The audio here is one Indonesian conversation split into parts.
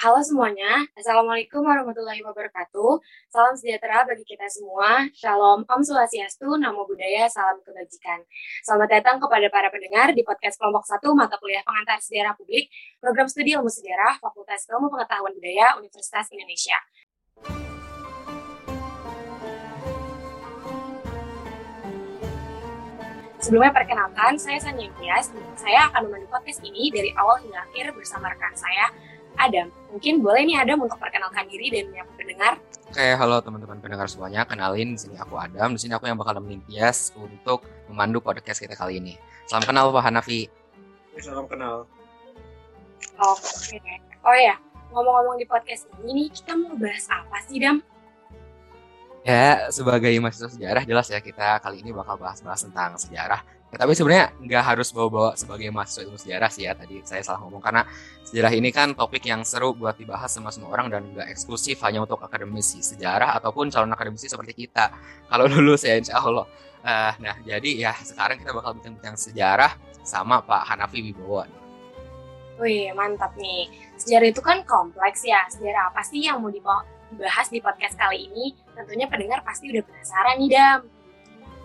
Halo semuanya, Assalamualaikum warahmatullahi wabarakatuh. Salam sejahtera bagi kita semua. Shalom, Om Swastiastu, Namo Buddhaya, Salam Kebajikan. Selamat datang kepada para pendengar di podcast kelompok 1 mata kuliah pengantar sejarah publik, program studi ilmu sejarah, Fakultas Ilmu Pengetahuan Budaya, Universitas Indonesia. Sebelumnya perkenalkan, saya Sanya Imtiaz. Saya akan memandu podcast ini dari awal hingga akhir bersama rekan saya, Adam. Mungkin boleh nih Adam untuk perkenalkan diri dan menyapa pendengar. Oke, halo teman-teman pendengar semuanya. Kenalin, di sini aku Adam. Di sini aku yang bakal nemenin Tias untuk memandu podcast kita kali ini. Salam kenal Pak Hanafi. Salam kenal. Oke. Oh ya, ngomong-ngomong di podcast ini nih, kita mau bahas apa sih, Dam? Ya, sebagai mahasiswa sejarah jelas ya kita kali ini bakal bahas-bahas tentang sejarah tapi sebenarnya nggak harus bawa-bawa sebagai mahasiswa ilmu sejarah sih ya tadi saya salah ngomong karena sejarah ini kan topik yang seru buat dibahas sama semua orang dan nggak eksklusif hanya untuk akademisi sejarah ataupun calon akademisi seperti kita kalau lulus ya insya Allah. Uh, nah jadi ya sekarang kita bakal bincang-bincang sejarah sama Pak Hanafi Wibowo. Wih mantap nih. Sejarah itu kan kompleks ya. Sejarah apa sih yang mau dibahas di podcast kali ini? Tentunya pendengar pasti udah penasaran nih Dam.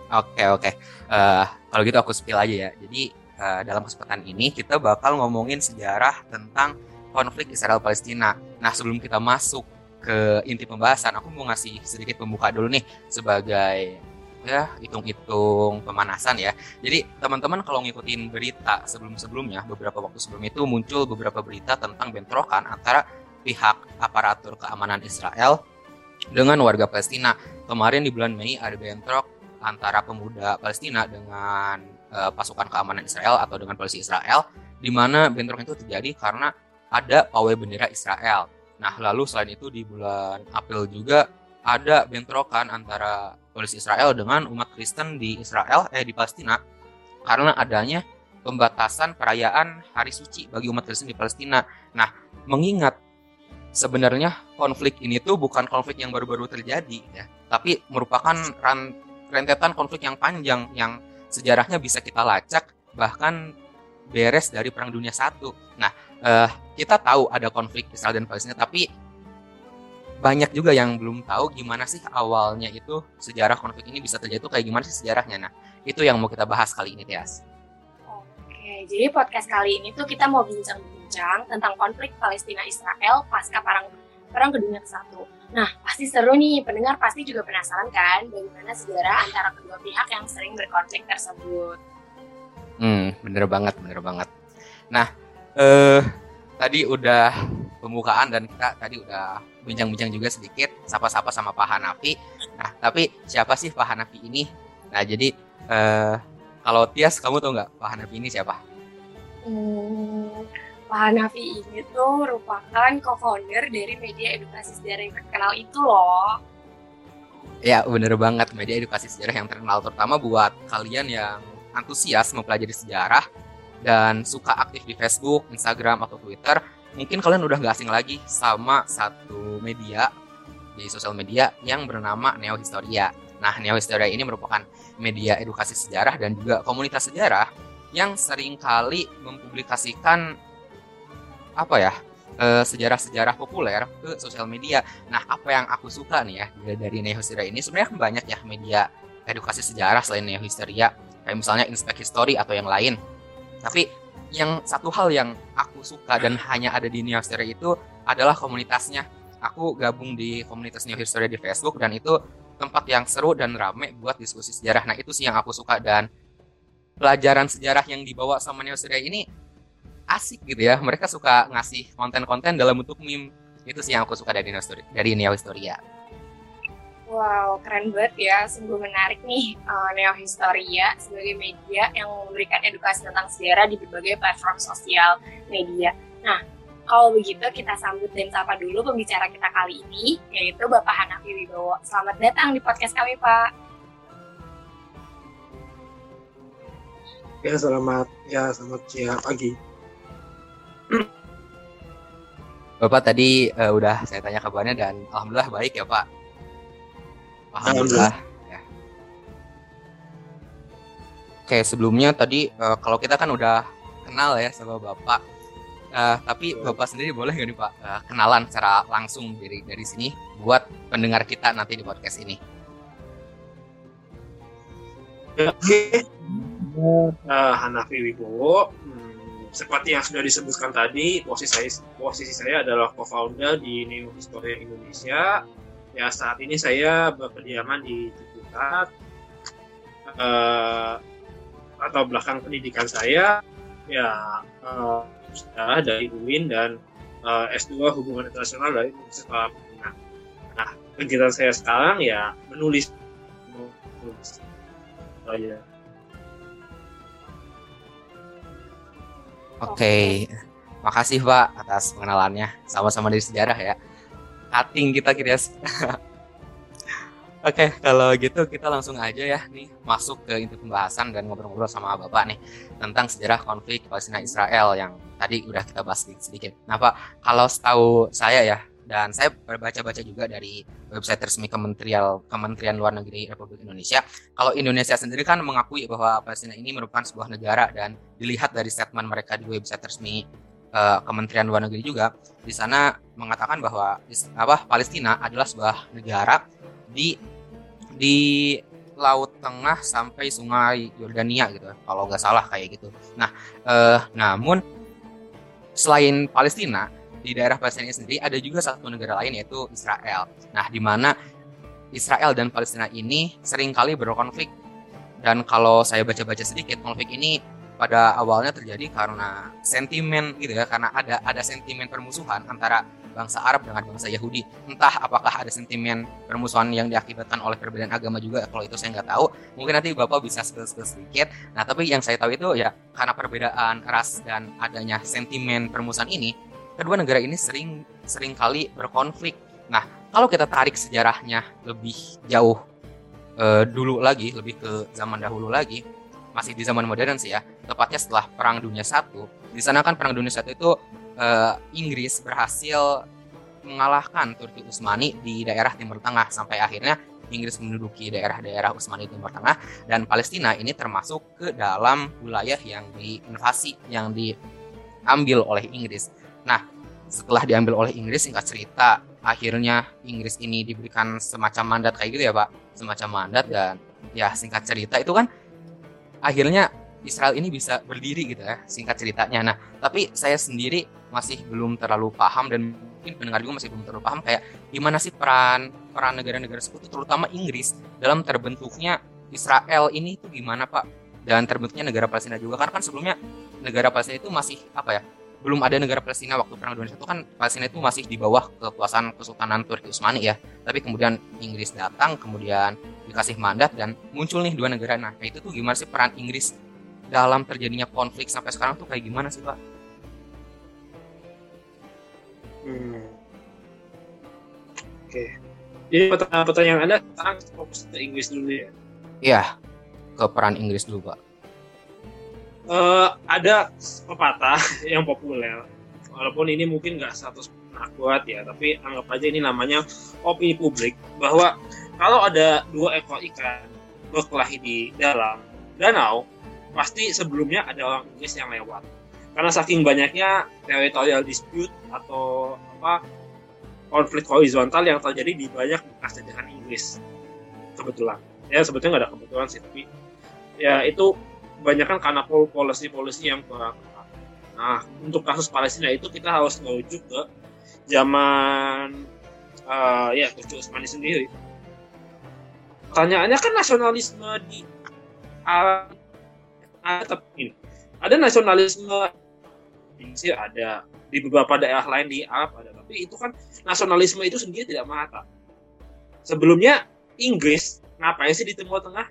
Oke oke. Uh, kalau gitu aku spill aja ya. Jadi uh, dalam kesempatan ini kita bakal ngomongin sejarah tentang konflik Israel Palestina. Nah sebelum kita masuk ke inti pembahasan, aku mau ngasih sedikit pembuka dulu nih sebagai ya hitung-hitung pemanasan ya. Jadi teman-teman kalau ngikutin berita sebelum-sebelumnya, beberapa waktu sebelum itu muncul beberapa berita tentang bentrokan antara pihak aparatur keamanan Israel dengan warga Palestina. Kemarin di bulan Mei ada bentrok antara pemuda Palestina dengan uh, pasukan keamanan Israel atau dengan polisi Israel, di mana bentrok itu terjadi karena ada pawai bendera Israel. Nah, lalu selain itu di bulan April juga ada bentrokan antara polisi Israel dengan umat Kristen di Israel eh di Palestina karena adanya pembatasan perayaan hari suci bagi umat Kristen di Palestina. Nah, mengingat sebenarnya konflik ini tuh bukan konflik yang baru-baru terjadi ya, tapi merupakan ran rentetan konflik yang panjang yang sejarahnya bisa kita lacak bahkan beres dari Perang Dunia Satu. Nah, uh, kita tahu ada konflik Israel dan Palestina, tapi banyak juga yang belum tahu gimana sih awalnya itu sejarah konflik ini bisa terjadi itu kayak gimana sih sejarahnya. Nah, itu yang mau kita bahas kali ini, Tias. Oke, jadi podcast kali ini tuh kita mau bincang-bincang tentang konflik Palestina Israel pasca Perang Perang Dunia Satu. Nah, pasti seru nih, pendengar pasti juga penasaran kan bagaimana sejarah antara kedua pihak yang sering berkonflik tersebut. Hmm, bener banget, bener banget. Nah, eh, tadi udah pembukaan dan kita tadi udah bincang-bincang juga sedikit sapa-sapa sama Pak Hanafi. Nah, tapi siapa sih Pak Hanafi ini? Nah, jadi eh, kalau Tias, kamu tahu nggak Pak Hanafi ini siapa? Hmm, Pak Hanafi ini tuh merupakan co-founder dari media edukasi sejarah yang terkenal itu loh. Ya, bener banget. Media edukasi sejarah yang terkenal terutama buat kalian yang antusias mempelajari sejarah dan suka aktif di Facebook, Instagram, atau Twitter. Mungkin kalian udah gak asing lagi sama satu media di sosial media yang bernama Neo Historia. Nah, Neo Historia ini merupakan media edukasi sejarah dan juga komunitas sejarah yang sering kali mempublikasikan apa ya eh, sejarah-sejarah populer ke sosial media. Nah, apa yang aku suka nih ya dari Neo History ini sebenarnya kan banyak ya media edukasi sejarah selain Neo History kayak misalnya Inspect History atau yang lain. Tapi yang satu hal yang aku suka dan hanya ada di Neo History itu adalah komunitasnya. Aku gabung di komunitas Neo History di Facebook dan itu tempat yang seru dan rame buat diskusi sejarah. Nah, itu sih yang aku suka dan pelajaran sejarah yang dibawa sama Neo History ini asik gitu ya mereka suka ngasih konten-konten dalam bentuk meme itu sih yang aku suka dari Neo dari Neo Historia Wow, keren banget ya. Sungguh menarik nih uh, Neo Historia sebagai media yang memberikan edukasi tentang sejarah di berbagai platform sosial media. Nah, kalau begitu kita sambut dan sapa dulu pembicara kita kali ini, yaitu Bapak Hanafi Wibowo. Selamat datang di podcast kami, Pak. Ya, selamat ya selamat siang pagi. Bapak tadi uh, udah saya tanya kabarnya dan alhamdulillah baik ya Pak. Alhamdulillah. Ya. Oke sebelumnya tadi uh, kalau kita kan udah kenal ya sama Bapak. Uh, tapi Bapak sendiri boleh nggak nih Pak uh, kenalan secara langsung dari dari sini buat pendengar kita nanti di podcast ini? Oke, uh, Hanafi Wibowo. Hmm, seperti yang sudah disebutkan tadi, posisi saya posisi saya adalah co-founder di Neo Historia Indonesia. Ya saat ini saya berkediaman di Ciputat. Uh, atau belakang pendidikan saya ya uh, dari UIN dan eh, S2 hubungan internasional dari Universitas Palembang. Nah, kegiatan saya sekarang ya menulis. menulis. Oh, ya. Oke, okay. makasih Pak atas pengenalannya. Sama-sama dari sejarah ya. Cutting kita kira Oke, kalau gitu kita langsung aja ya nih masuk ke inti pembahasan dan ngobrol-ngobrol sama Bapak nih tentang sejarah konflik Palestina Israel yang tadi udah kita bahas sedikit. Nah, Pak, kalau setahu saya ya dan saya berbaca-baca juga dari website resmi Kementerian Kementerian Luar Negeri Republik Indonesia. Kalau Indonesia sendiri kan mengakui bahwa Palestina ini merupakan sebuah negara dan dilihat dari statement mereka di website resmi uh, Kementerian Luar Negeri juga di sana mengatakan bahwa apa Palestina adalah sebuah negara di di Laut Tengah sampai Sungai Yordania gitu kalau nggak salah kayak gitu. Nah, eh, namun selain Palestina di daerah Palestina sendiri ada juga satu negara lain yaitu Israel. Nah, di mana Israel dan Palestina ini sering kali berkonflik dan kalau saya baca-baca sedikit konflik ini pada awalnya terjadi karena sentimen gitu ya karena ada ada sentimen permusuhan antara bangsa Arab dengan bangsa Yahudi. Entah apakah ada sentimen permusuhan yang diakibatkan oleh perbedaan agama juga, kalau itu saya nggak tahu. Mungkin nanti Bapak bisa spill-spill sedikit. Nah, tapi yang saya tahu itu ya karena perbedaan ras dan adanya sentimen permusuhan ini, kedua negara ini sering sering kali berkonflik. Nah, kalau kita tarik sejarahnya lebih jauh eh, dulu lagi, lebih ke zaman dahulu lagi, masih di zaman modern sih ya, tepatnya setelah Perang Dunia Satu. Di sana kan Perang Dunia Satu itu uh, Inggris berhasil mengalahkan Turki Utsmani di daerah Timur Tengah sampai akhirnya Inggris menduduki daerah-daerah Utsmani Timur Tengah dan Palestina ini termasuk ke dalam wilayah yang diinvasi yang diambil oleh Inggris. Nah, setelah diambil oleh Inggris singkat cerita akhirnya Inggris ini diberikan semacam mandat kayak gitu ya, Pak. Semacam mandat dan ya singkat cerita itu kan akhirnya Israel ini bisa berdiri gitu ya singkat ceritanya. Nah, tapi saya sendiri masih belum terlalu paham dan mungkin pendengar juga masih belum terlalu paham kayak gimana sih peran peran negara-negara sekutu terutama Inggris dalam terbentuknya Israel ini itu gimana Pak dan terbentuknya negara Palestina juga karena kan sebelumnya negara Palestina itu masih apa ya belum ada negara Palestina waktu perang dunia itu kan Palestina itu masih di bawah kekuasaan Kesultanan Turki Utsmani ya tapi kemudian Inggris datang kemudian dikasih mandat dan muncul nih dua negara nah itu tuh gimana sih peran Inggris dalam terjadinya konflik sampai sekarang tuh kayak gimana sih Pak? Hmm. Oke. Okay. Jadi pertanyaan Anda sekarang fokus ke Inggris dulu ya? Iya, ke peran Inggris dulu Pak. Uh, ada pepatah yang populer, walaupun ini mungkin nggak satu akurat ya, tapi anggap aja ini namanya opini publik bahwa kalau ada dua ekor ikan berkelahi di dalam danau, pasti sebelumnya ada orang Inggris yang lewat. Karena saking banyaknya territorial dispute atau apa konflik horizontal yang terjadi di banyak bekas jajahan Inggris. Kebetulan. Ya sebetulnya nggak ada kebetulan sih tapi ya itu kebanyakan karena polisi-polisi yang kurang nah untuk kasus Palestina itu kita harus merujuk ke zaman uh, ya Turki Utsmani sendiri. Pertanyaannya kan nasionalisme di Arab tapi ada nasionalisme sih ada. Di beberapa daerah lain di Arab ada. Tapi itu kan nasionalisme itu sendiri tidak merata. Sebelumnya Inggris ngapain sih di Timur Tengah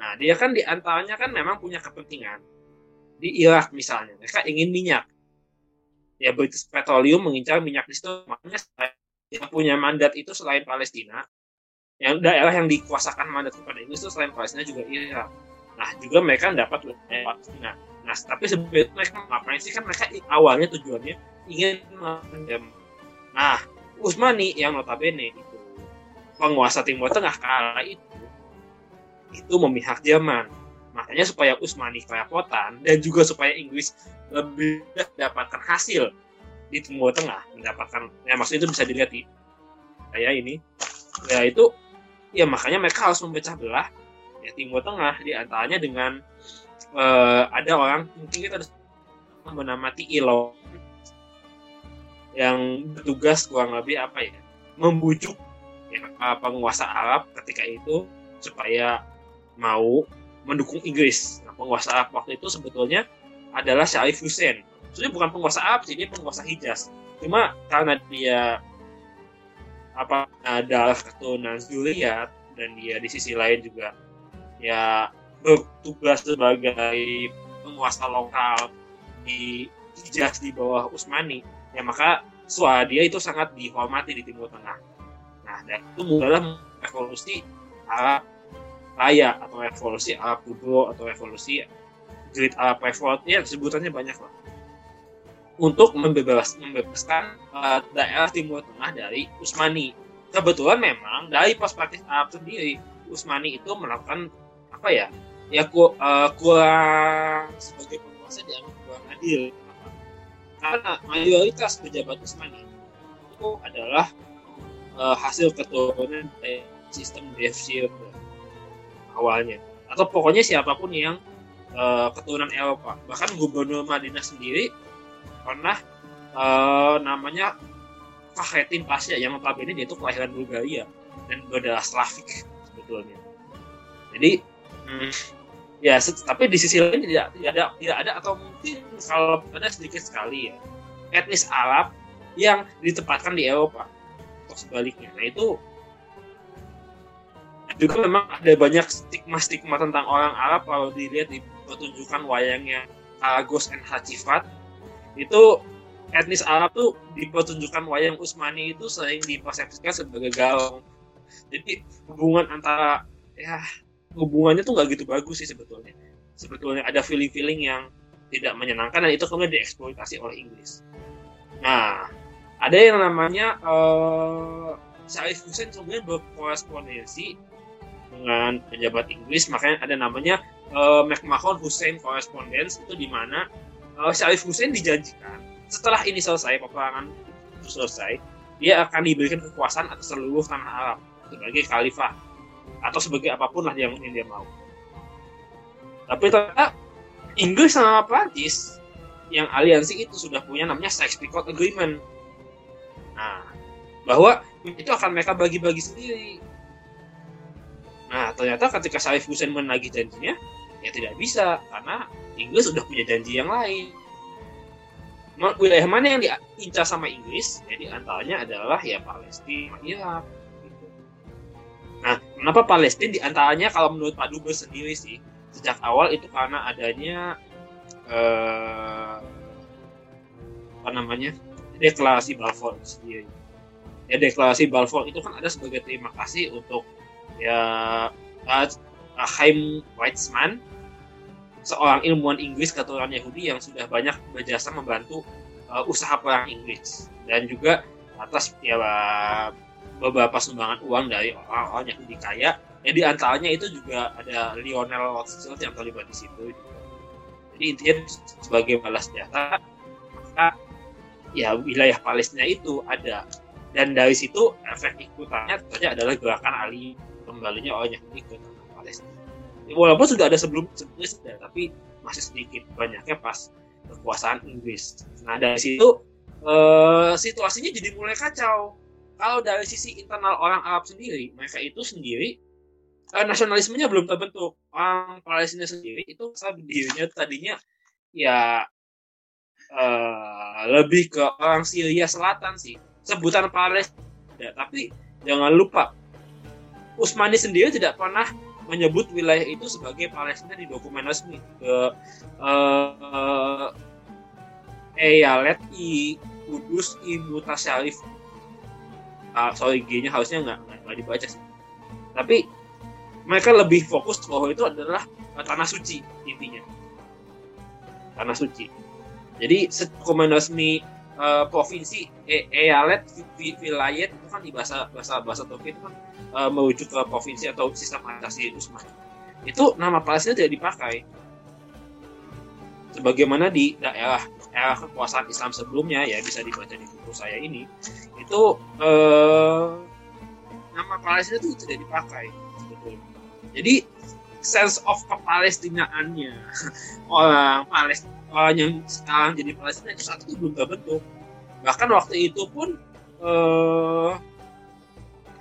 nah dia kan di antaranya kan memang punya kepentingan. Di Irak misalnya mereka ingin minyak. Ya British Petroleum mengincar minyak di situ. Makanya dia punya mandat itu selain Palestina yang daerah yang dikuasakan mandat kepada Inggris itu selain Palestina juga Irak. Nah, juga mereka dapat wilayah Palestina. Nah, tapi sebenarnya mereka ngapain sih? Kan mereka awalnya tujuannya ingin mendem. Nah, Usmani yang notabene itu penguasa Timur Tengah kala itu itu memihak Jerman. makanya supaya Usmani kerepotan dan juga supaya Inggris lebih mendapatkan hasil di Timur Tengah mendapatkan ya maksud itu bisa dilihat di kayak ini ya itu ya makanya mereka harus memecah belah ya Timur Tengah di antaranya dengan uh, ada orang mungkin kita menamati Ilo yang bertugas kurang lebih apa ya membujuk ya, penguasa Arab ketika itu supaya mau mendukung Inggris. Nah, penguasa Arab waktu itu sebetulnya adalah Syarif Hussein. Sebenarnya bukan penguasa Arab sih, penguasa Hijaz. Cuma karena dia apa ada keturunan Zuriyat dan dia di sisi lain juga ya bertugas sebagai penguasa lokal di Hijaz di bawah Utsmani ya maka suara dia itu sangat dihormati di Timur Tengah nah dan itu mulailah revolusi Arab Raya atau revolusi Arab Kubro atau revolusi Great Arab Revolt ya sebutannya banyak lah untuk membebas, membebaskan uh, daerah Timur Tengah dari Utsmani. Kebetulan memang dari perspektif Arab sendiri, Utsmani itu melakukan apa ya? Ya ku, uh, kurang sebagai penguasa dianggap kurang adil. Karena mayoritas pejabat Utsmani itu adalah uh, hasil keturunan dari sistem Devshir awalnya. Atau pokoknya siapa pun yang uh, keturunan Eropa. Bahkan gubernur Madinah sendiri pernah uh, namanya Fahretin Pasya yang notabene dia itu kelahiran Bulgaria dan berdarah Slavik sebetulnya. Jadi hmm, ya tapi di sisi lain tidak tidak ada tidak ada atau mungkin kalau ada sedikit sekali ya etnis Arab yang ditempatkan di Eropa atau sebaliknya. Nah itu juga memang ada banyak stigma-stigma tentang orang Arab kalau dilihat di pertunjukan wayangnya Aragos and Hacifat itu etnis Arab tuh di pertunjukan wayang Usmani itu sering dipersepsikan sebagai galau. Jadi hubungan antara ya hubungannya tuh nggak gitu bagus sih sebetulnya. Sebetulnya ada feeling-feeling yang tidak menyenangkan dan itu kemudian dieksploitasi oleh Inggris. Nah, ada yang namanya uh, Syarif Hussein sebenarnya berkorespondensi dengan pejabat Inggris, makanya ada namanya uh, McMahon Hussein Correspondence itu di mana uh, Syarif Hussein dijanjikan setelah ini selesai peperangan itu selesai dia akan diberikan kekuasaan atas seluruh tanah Arab sebagai khalifah atau sebagai apa pun lah yang, yang dia mau. Tapi ternyata Inggris sama Prancis yang aliansi itu sudah punya namanya Sykes-Picot Agreement. Nah, bahwa itu akan mereka bagi-bagi sendiri. Nah, ternyata ketika Syarif Hussein menagih janjinya, ya tidak bisa karena Inggris sudah punya janji yang lain. Wilayah mana yang diincar sama Inggris? Ya antaranya adalah ya Palestina, Irak. Gitu. Nah, kenapa Palestina di antaranya kalau menurut Pak Dubes sendiri sih sejak awal itu karena adanya eh, apa namanya deklarasi Balfour sendiri. Ya deklarasi Balfour itu kan ada sebagai terima kasih untuk ya Chaim Weizmann seorang ilmuwan Inggris keturunan Yahudi yang sudah banyak berjasa membantu uh, usaha perang Inggris. Dan juga atas ya beberapa sumbangan uang dari orang-orang Yahudi kaya ya di antaranya itu juga ada Lionel Rothschild yang terlibat di situ jadi intinya sebagai balas jasa maka ya wilayah Palestina itu ada. Dan dari situ efek ikutannya saja adalah gerakan Ali kembalinya orang Yahudi ke Palestina. Walaupun sudah ada sebelum sebelumnya sudah tapi masih sedikit banyaknya pas kekuasaan Inggris. Nah dari situ eh, situasinya jadi mulai kacau. Kalau dari sisi internal orang Arab sendiri mereka itu sendiri eh, nasionalismenya belum terbentuk. Orang Palestina sendiri itu dirinya tadinya ya eh, lebih ke orang Syria Selatan sih. Sebutan Palestina tapi jangan lupa Usmani sendiri tidak pernah menyebut wilayah itu sebagai Palestina di dokumen resmi. Ke uh, Eyalet I Kudus I Mutasyarif uh, sorry G-nya harusnya nggak nggak dibaca sih. Tapi mereka lebih fokus bahwa itu adalah uh, tanah suci intinya. Tanah suci. Jadi dokumen resmi uh, provinsi e eyalet wilayah itu kan di bahasa bahasa bahasa Turki itu kan uh, merujuk ke provinsi atau sistem administrasi Usman. itu nama Palestina tidak dipakai. Sebagaimana di daerah era kekuasaan Islam sebelumnya ya bisa dibaca di buku saya ini itu eh, nama Palestina itu tidak dipakai jadi sense of kepalestinaannya orang Palestina orang yang sekarang jadi Palestina itu saat itu belum terbentuk. Bahkan waktu itu pun eh,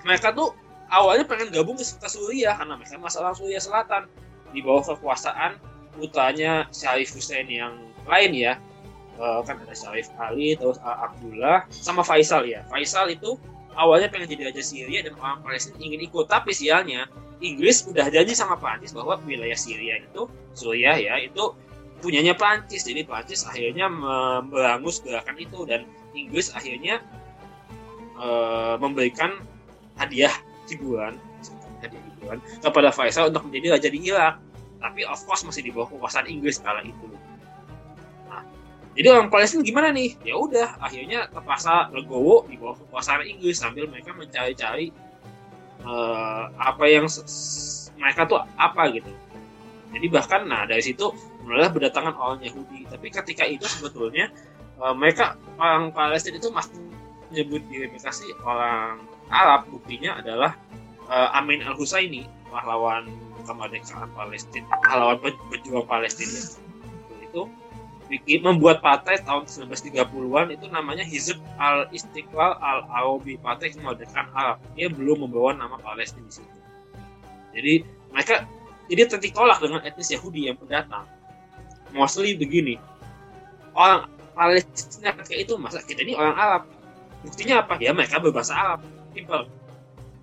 mereka tuh awalnya pengen gabung ke, Suriah karena mereka masalah Suriah Selatan. Di bawah kekuasaan putranya Syarif Hussein yang lain ya. Uh, kan ada Syarif Ali terus Abdullah sama Faisal ya. Faisal itu awalnya pengen jadi raja Syria dan orang Palestina ingin ikut. Tapi sialnya Inggris udah janji sama Prancis bahwa wilayah Syria itu Suriah ya itu punyanya Prancis jadi Prancis akhirnya memberangus gerakan itu dan Inggris akhirnya uh, memberikan hadiah hiburan hadiah hiburan kepada Faisal untuk menjadi raja di Irak. Tapi of course masih di bawah kekuasaan Inggris kala itu. Nah, jadi orang Palestina gimana nih? Ya udah akhirnya terpaksa legowo di bawah kekuasaan Inggris sambil mereka mencari-cari uh, apa yang mereka tuh apa gitu. Jadi bahkan nah dari situ mulailah berdatangan orang Yahudi. Tapi ketika itu sebetulnya uh, mereka orang Palestina itu masih menyebut diri mereka sih orang Arab buktinya adalah uh, Amin al Husaini pahlawan kemerdekaan Palestina pahlawan pejuang Palestina itu bikin membuat partai tahun 1930-an itu namanya Hizb al Istiqlal al Arabi Partai Kemerdekaan Arab. Dia belum membawa nama Palestina di situ. Jadi mereka jadi tertolak dengan etnis Yahudi yang pendatang. Mostly begini orang Palestina itu masa kita ini orang Arab? Buktinya apa? Ya mereka berbahasa Arab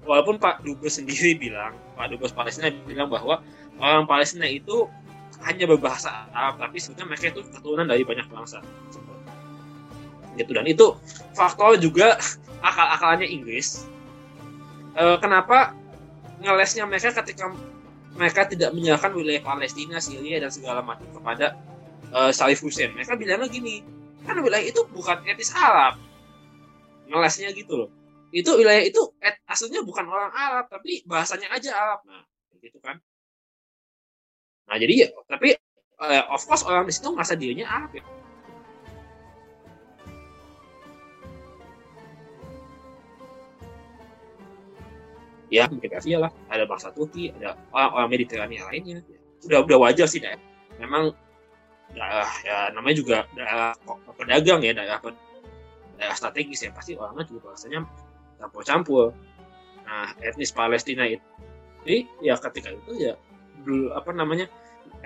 walaupun Pak Dubes sendiri bilang, Pak Dubes Palestina bilang bahwa orang Palestina itu hanya berbahasa Arab, tapi sebenarnya mereka itu keturunan dari banyak bangsa. Gitu dan itu faktor juga akal-akalannya Inggris. E, kenapa ngelesnya mereka ketika mereka tidak menyerahkan wilayah Palestina, Syria dan segala macam kepada e, Salif Hussein. Mereka bilangnya gini, kan wilayah itu bukan etnis Arab. Ngelesnya gitu loh itu wilayah itu et, aslinya bukan orang Arab tapi bahasanya aja Arab. Nah gitu kan. Nah jadi ya tapi uh, of course orang di situ merasa dirinya Arab ya. Ya mungkin Asia lah. Ada bangsa Turki ada orang-orang Mediterania lainnya. Udah udah wajar sih deh memang daerah ya namanya juga daerah pedagang ya daerah daerah strategis ya. Pasti orangnya juga bahasanya campur-campur. Nah, etnis Palestina itu, jadi ya ketika itu ya dulu apa namanya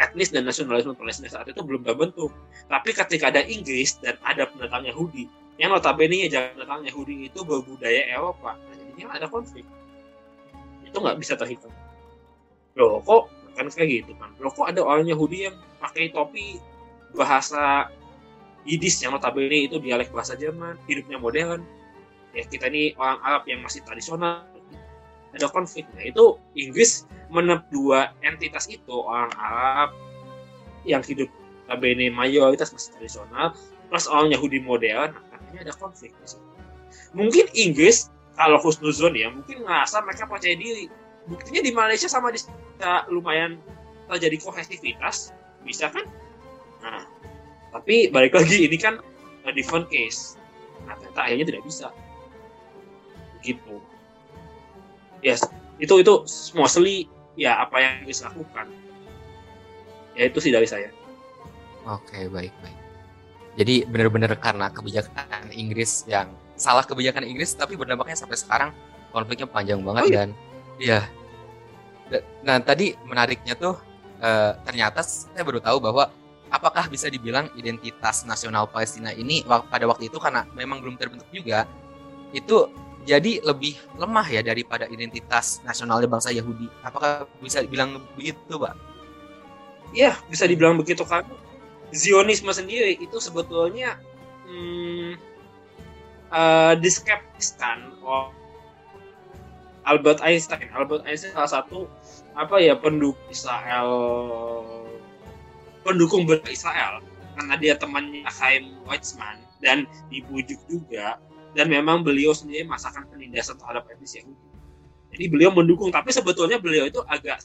etnis dan nasionalisme Palestina saat itu belum terbentuk. Tapi ketika ada Inggris dan ada pendatang Yahudi, yang notabene ya pendatang Yahudi itu berbudaya Eropa, nah, jadinya ada konflik. Itu nggak bisa terhitung. Loh kok kan kayak gitu kan? Loh kok ada orang Yahudi yang pakai topi bahasa Yiddish yang notabene itu dialek bahasa Jerman, hidupnya modern, ya kita ini orang Arab yang masih tradisional. Ada konflik. Nah itu Inggris menep dua entitas itu orang Arab yang hidup bene mayoritas masih tradisional plus orang Yahudi modern. Akhirnya ada konflik mungkin Inggris kalau husnuzon ya mungkin ngerasa mereka percaya diri. Buktinya di Malaysia sama di ya, lumayan terjadi kohesivitas. Bisa kan? Nah tapi balik lagi ini kan different case. Nah ternyata akhirnya tidak bisa gitu. Yes itu itu mostly ya apa yang bisa lakukan. Ya itu sih dari saya. Oke baik baik. Jadi benar-benar karena kebijakan Inggris yang salah kebijakan Inggris tapi berdampaknya sampai sekarang konfliknya panjang banget oh, iya. dan ya nah tadi menariknya tuh uh, ternyata saya baru tahu bahwa apakah bisa dibilang identitas nasional Palestina ini pada waktu itu karena memang belum terbentuk juga itu jadi lebih lemah ya daripada identitas nasionalnya bangsa Yahudi. Apakah bisa dibilang begitu, Pak? Iya, bisa dibilang begitu kan. Zionisme sendiri itu sebetulnya hmm, uh, diskeptiskan oh, Albert Einstein. Albert Einstein salah satu apa ya pendukung Israel, pendukung Israel karena dia temannya Chaim Weizmann dan dibujuk juga dan memang beliau sendiri masakan penindasan terhadap etnis Yahudi. Jadi beliau mendukung, tapi sebetulnya beliau itu agak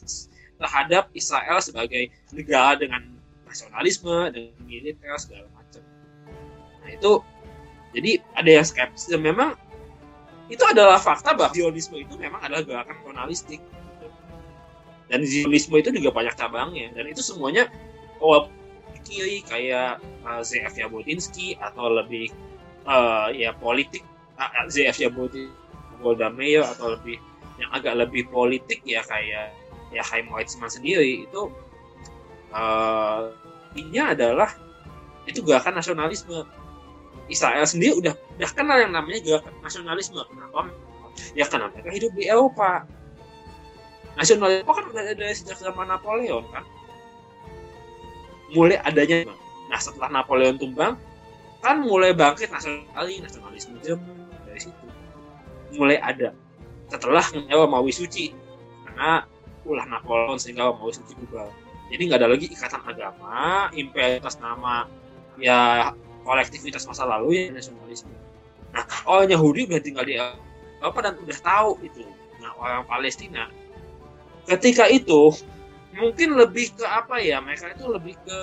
terhadap Israel sebagai negara dengan nasionalisme dengan militer segala macam. Nah itu jadi ada yang skeptis. Dan memang itu adalah fakta bahwa Zionisme itu memang adalah gerakan nasionalistik dan Zionisme itu juga banyak cabangnya. Dan itu semuanya oh, kiri kayak uh, ZF Jabotinsky atau lebih uh, ya politik ZF Jabotinsky Golda Meir atau lebih yang agak lebih politik ya kayak ya Chaim Weizmann sendiri itu uh, intinya adalah itu gerakan nasionalisme. Israel sendiri udah udah kenal yang namanya gerakan nasionalisme. Kenapa? Ya karena mereka hidup di Eropa. Nasionalisme kan udah ada sejak zaman Napoleon kan? Mulai adanya nah setelah Napoleon tumbang kan mulai bangkit nasionalis nasionalisme Jerman dari situ. Mulai ada. Setelah nyawa Maui Suci karena ulah Napoleon sehingga Maui Suci juga jadi nggak ada lagi ikatan agama imperialitas nama ya kolektivitas masa lalu ya nasionalisme. Nah orang Yahudi udah tinggal di Eropa dan udah tahu itu nah orang Palestina. Ketika itu mungkin lebih ke apa ya mereka itu lebih ke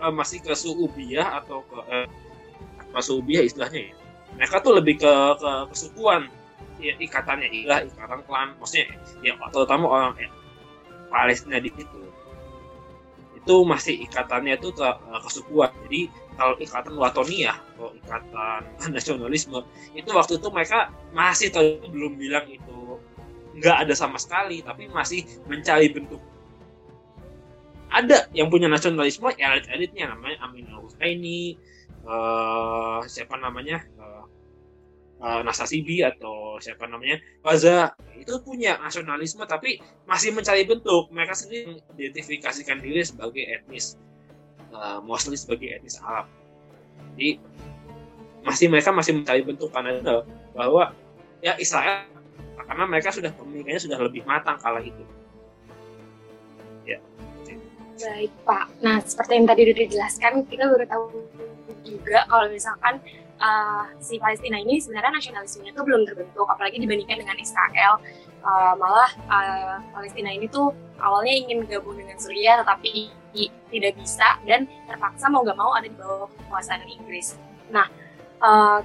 uh, masih ke suubiyah atau ke uh, apa suubiyah istilahnya ya? Mereka tuh lebih ke ke kesukuan. Ya, ikatannya ilah ikatan klan. Maksudnya ya terutama orang eh, Palestina di situ. Itu masih ikatannya itu ke uh, kesukuan. Jadi kalau ikatan Watonia atau ikatan nasionalisme itu waktu itu mereka masih belum bilang itu nggak ada sama sekali tapi masih mencari bentuk ada yang punya nasionalisme elit-elitnya namanya Amin al uh, siapa namanya uh, uh, Nasasibi atau siapa namanya Waza itu punya nasionalisme tapi masih mencari bentuk. Mereka sendiri mengidentifikasikan diri sebagai etnis uh, mostly sebagai etnis Arab. Jadi masih mereka masih mencari bentuk karena bahwa ya Israel karena mereka sudah pemikirannya sudah lebih matang kala itu. Baik Pak. Nah seperti yang tadi sudah dijelaskan, kita baru tahu juga kalau misalkan uh, si Palestina ini sebenarnya nasionalismenya itu belum terbentuk, apalagi dibandingkan dengan Israel. Uh, malah uh, Palestina ini tuh awalnya ingin gabung dengan Suriah, tetapi tidak bisa dan terpaksa mau gak mau ada di bawah kekuasaan Inggris. Nah, uh,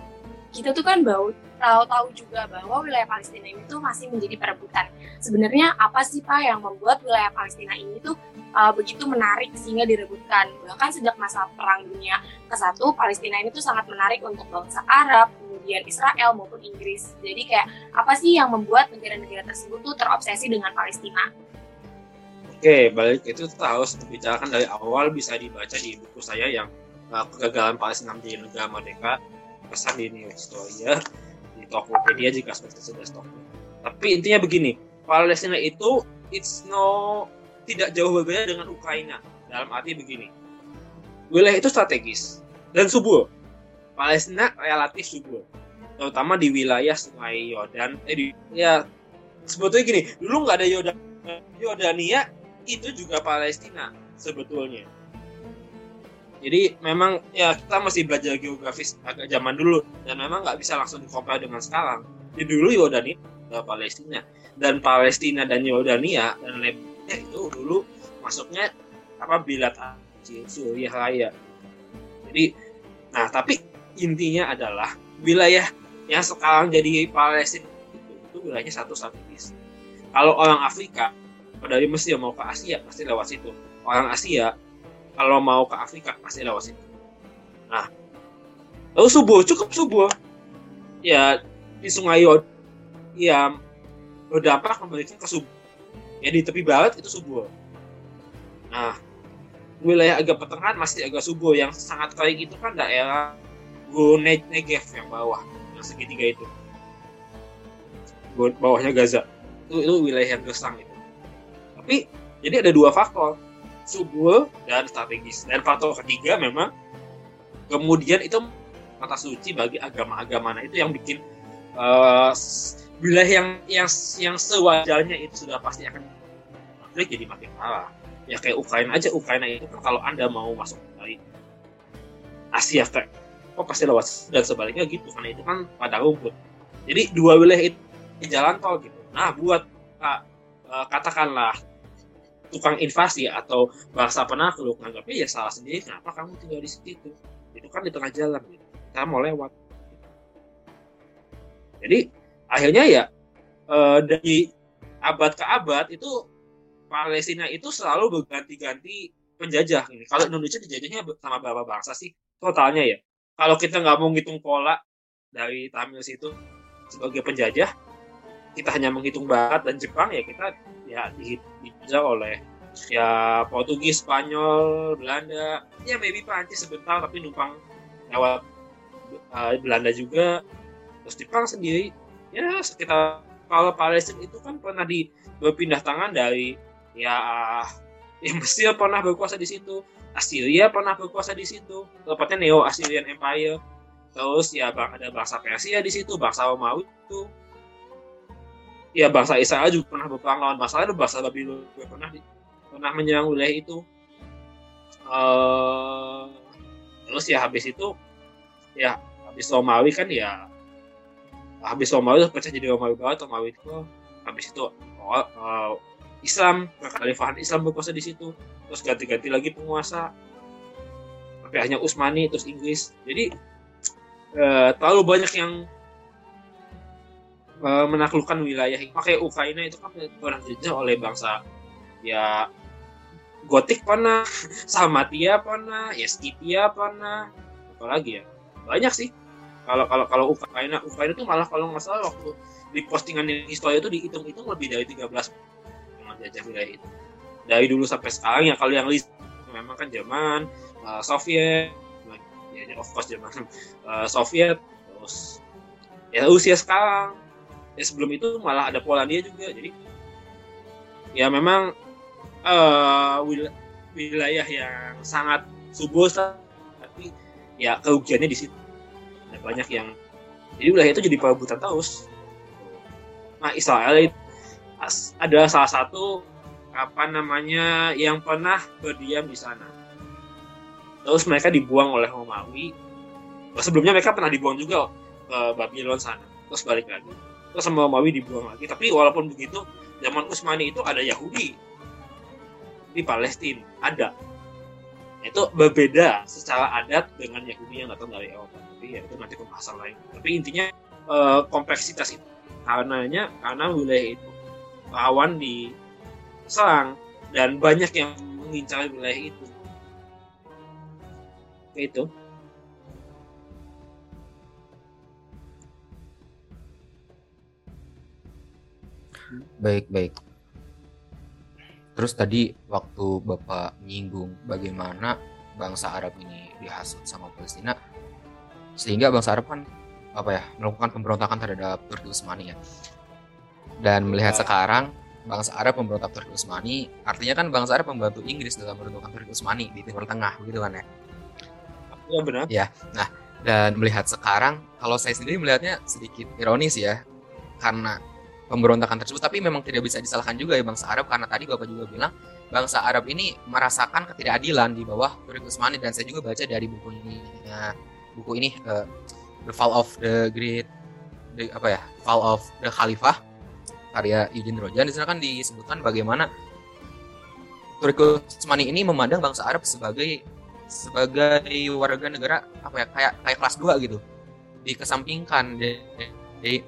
kita tuh kan bau tahu-tahu juga bahwa wilayah Palestina ini tuh masih menjadi perebutan. Sebenarnya apa sih Pak yang membuat wilayah Palestina ini tuh uh, begitu menarik sehingga direbutkan? Bahkan sejak masa Perang Dunia ke-1, Palestina ini tuh sangat menarik untuk bangsa Arab, kemudian Israel maupun Inggris. Jadi kayak apa sih yang membuat negara-negara tersebut tuh terobsesi dengan Palestina? Oke, balik itu kita harus membicarakan dari awal bisa dibaca di buku saya yang uh, kegagalan Palestina menjadi negara merdeka pesan di New Historia Tokopedia jika sudah stok. Tapi intinya begini, Palestina itu it's no tidak jauh berbeda dengan Ukraina dalam arti begini. Wilayah itu strategis dan subur. Palestina relatif subur, terutama di wilayah Sungai Yordan. Eh, di, ya sebetulnya gini, dulu nggak ada Yordan, Yordania itu juga Palestina sebetulnya jadi memang ya kita masih belajar geografis agak zaman dulu dan memang nggak bisa langsung dikompar dengan sekarang. Di dulu Yordania Palestina. Dan Palestina dan Yordania dan Lebanon itu dulu masuknya apa bilat Suriah Raya. Jadi nah tapi intinya adalah wilayah yang sekarang jadi Palestina itu, itu wilayahnya satu strategis kalau orang Afrika dari Mesir mau ke Asia pasti lewat situ. Orang Asia kalau mau ke Afrika pasti lewat sini. Nah, lalu subuh cukup subuh, ya di Sungai Yod, ya berdampak memberikan ke subuh. Ya di tepi barat itu subuh. Nah, wilayah agak pertengahan masih agak subuh yang sangat kering itu kan daerah Gunung Negev yang bawah, yang segitiga itu. Bawahnya Gaza. Itu, itu wilayah yang gesang itu. Tapi jadi ada dua faktor subur dan strategis. Dan faktor ketiga memang kemudian itu kata suci bagi agama-agama. Nah itu yang bikin uh, yang yang yang sewajarnya itu sudah pasti akan jadi makin parah. Ya kayak Ukraina aja, Ukraina itu kan kalau anda mau masuk dari Asia kayak kok pasti lewat dan sebaliknya gitu karena itu kan pada rumput. Jadi dua wilayah itu di jalan tol gitu. Nah buat uh, katakanlah tukang invasi atau bangsa penakluk anggapnya ya salah sendiri kenapa kamu tinggal di situ itu kan di tengah jalan gitu. kita mau lewat jadi akhirnya ya eh, dari abad ke abad itu Palestina itu selalu berganti-ganti penjajah ini. Kalau Indonesia dijajahnya sama berapa bangsa sih totalnya ya? Kalau kita nggak mau ngitung pola dari Tamil situ sebagai penjajah, kita hanya menghitung Barat dan Jepang ya kita ya dijajah oleh ya Portugis, Spanyol, Belanda, ya maybe Prancis sebentar tapi numpang lewat uh, Belanda juga. Terus Jepang sendiri ya sekitar kalau Palestina itu kan pernah di berpindah tangan dari ya ya Mesir pernah berkuasa di situ Assyria pernah berkuasa di situ tepatnya Neo Assyrian Empire. Terus ya ada bangsa Persia di situ bangsa Romawi itu ya bangsa Israel juga pernah berperang lawan bangsa lain bangsa Babylon juga pernah di, pernah menyerang wilayah itu. Uh, terus ya habis itu ya habis Romawi kan ya habis Romawi pecah jadi Romawi Barat Romawi itu habis itu uh, Islam kekhalifahan Islam berkuasa di situ terus ganti-ganti lagi penguasa sampai hanya Utsmani terus Inggris. Jadi uh, terlalu banyak yang uh, menaklukkan wilayah. Pakai Ukraina itu kan pernah dijajah oleh bangsa ya Gotik pernah Salmatia pernah ya Skythia pernah apalagi ya? Banyak sih. Kalau kalau kalau Ukraina Ukraina itu malah kalau nggak salah waktu di postingan histori itu dihitung-hitung lebih dari 13 jajah wilayah itu. Dari dulu sampai sekarang ya kalau yang list memang kan zaman uh, Soviet ya of course zaman uh, Soviet terus ya usia sekarang ya sebelum itu malah ada Polandia juga jadi ya memang uh, wil wilayah yang sangat subur tapi ya kerugiannya di situ ada banyak yang jadi wilayah itu jadi perebutan terus nah Israel itu adalah salah satu apa namanya yang pernah berdiam di sana. Terus mereka dibuang oleh Romawi. Sebelumnya mereka pernah dibuang juga ke Babylon sana. Terus balik lagi. Terus sama Romawi dibuang lagi. Tapi walaupun begitu, zaman Utsmani itu ada Yahudi di Palestina. Ada. Itu berbeda secara adat dengan Yahudi yang datang dari Eropa. Tapi ya itu nanti pembahasan lain. Tapi intinya eh, kompleksitas itu karenanya karena wilayah itu rawan diserang dan banyak yang mengincar wilayah itu. Itu. Baik, baik. Terus tadi waktu Bapak menyinggung bagaimana bangsa Arab ini dihasut sama Palestina, sehingga bangsa Arab kan apa ya melakukan pemberontakan terhadap Turki Utsmani ya. Dan melihat sekarang bangsa Arab memberontak Turki Utsmani artinya kan bangsa Arab membantu Inggris dalam meruntuhkan Turki Utsmani di Timur Tengah begitu kan ya? Ya benar. Ya nah dan melihat sekarang kalau saya sendiri melihatnya sedikit ironis ya karena pemberontakan tersebut tapi memang tidak bisa disalahkan juga ya bangsa Arab karena tadi Bapak juga bilang bangsa Arab ini merasakan ketidakadilan di bawah Turki Utsmani dan saya juga baca dari buku ini. Ya, buku ini uh, The Fall of the Great the, apa ya Fall of the Khalifah karya Eugene Rojan. Di sana kan disebutkan bagaimana Turki Utsmani ini memandang bangsa Arab sebagai sebagai warga negara apa ya kayak kayak kelas 2 gitu dikesampingkan. Jadi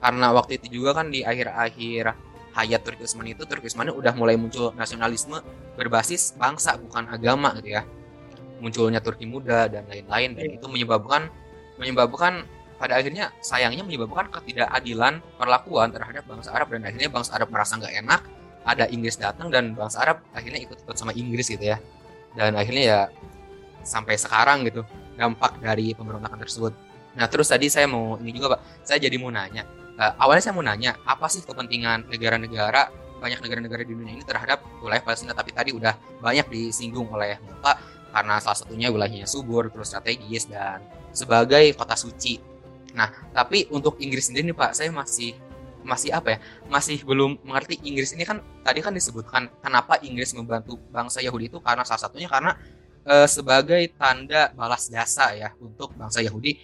karena waktu itu juga kan di akhir-akhir hayat Turki Utsmani itu Turki Utsmani udah mulai muncul nasionalisme berbasis bangsa bukan agama gitu ya. Munculnya Turki muda dan lain-lain dan itu menyebabkan menyebabkan pada akhirnya sayangnya menyebabkan ketidakadilan perlakuan terhadap bangsa Arab dan akhirnya bangsa Arab merasa nggak enak ada Inggris datang dan bangsa Arab akhirnya ikut-ikut sama Inggris gitu ya. Dan akhirnya ya sampai sekarang gitu dampak dari pemberontakan tersebut. Nah terus tadi saya mau ini juga pak. Saya jadi mau nanya uh, awalnya saya mau nanya apa sih kepentingan negara-negara banyak negara-negara di dunia ini terhadap wilayah Palestina tapi tadi udah banyak disinggung oleh bapak karena salah satunya wilayahnya subur terus strategis dan sebagai kota suci Nah, tapi untuk Inggris sendiri nih Pak, saya masih masih apa ya? Masih belum mengerti Inggris ini kan tadi kan disebutkan kenapa Inggris membantu bangsa Yahudi itu karena salah satunya karena e, sebagai tanda balas jasa ya untuk bangsa Yahudi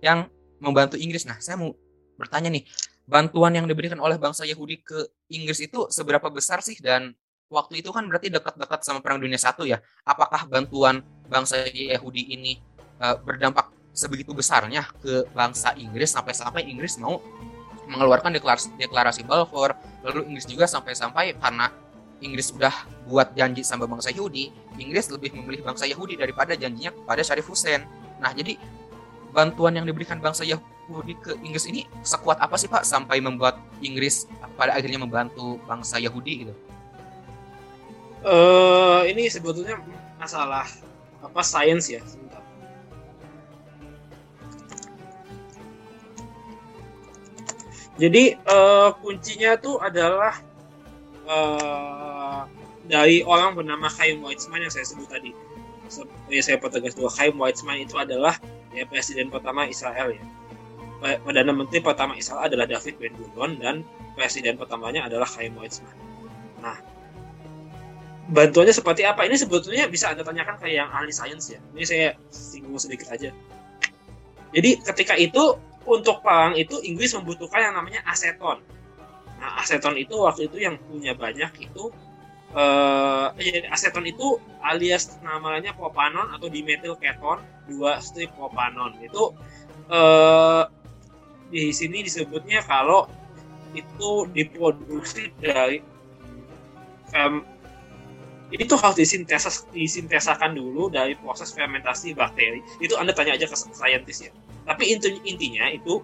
yang membantu Inggris. Nah, saya mau bertanya nih, bantuan yang diberikan oleh bangsa Yahudi ke Inggris itu seberapa besar sih dan waktu itu kan berarti dekat-dekat sama perang dunia satu ya. Apakah bantuan bangsa Yahudi ini uh, berdampak sebegitu besarnya ke bangsa Inggris sampai-sampai Inggris mau mengeluarkan deklarasi, deklarasi Balfour lalu Inggris juga sampai-sampai karena Inggris sudah buat janji sama bangsa Yahudi Inggris lebih memilih bangsa Yahudi daripada janjinya kepada Syarif Hussein nah jadi bantuan yang diberikan bangsa Yahudi ke Inggris ini sekuat apa sih Pak sampai membuat Inggris pada akhirnya membantu bangsa Yahudi gitu uh, ini sebetulnya masalah apa sains ya Jadi uh, kuncinya tuh adalah uh, dari orang bernama Chaim Weizmann yang saya sebut tadi. Ya saya pertegas dua Chaim Weizmann itu adalah ya presiden pertama Israel ya. Perdana Menteri pertama Israel adalah David Ben Gurion dan presiden pertamanya adalah Chaim Weizmann. Nah, bantuannya seperti apa? Ini sebetulnya bisa Anda tanyakan ke yang ahli sains ya. Ini saya singgung sedikit aja. Jadi ketika itu untuk perang itu Inggris membutuhkan yang namanya aseton. Nah, aseton itu waktu itu yang punya banyak itu uh, aseton itu alias namanya propanon atau dimetil keton dua strip propanon itu uh, di sini disebutnya kalau itu diproduksi dari um, itu harus disintesis disintesakan dulu dari proses fermentasi bakteri itu anda tanya aja ke saintis ya tapi intinya itu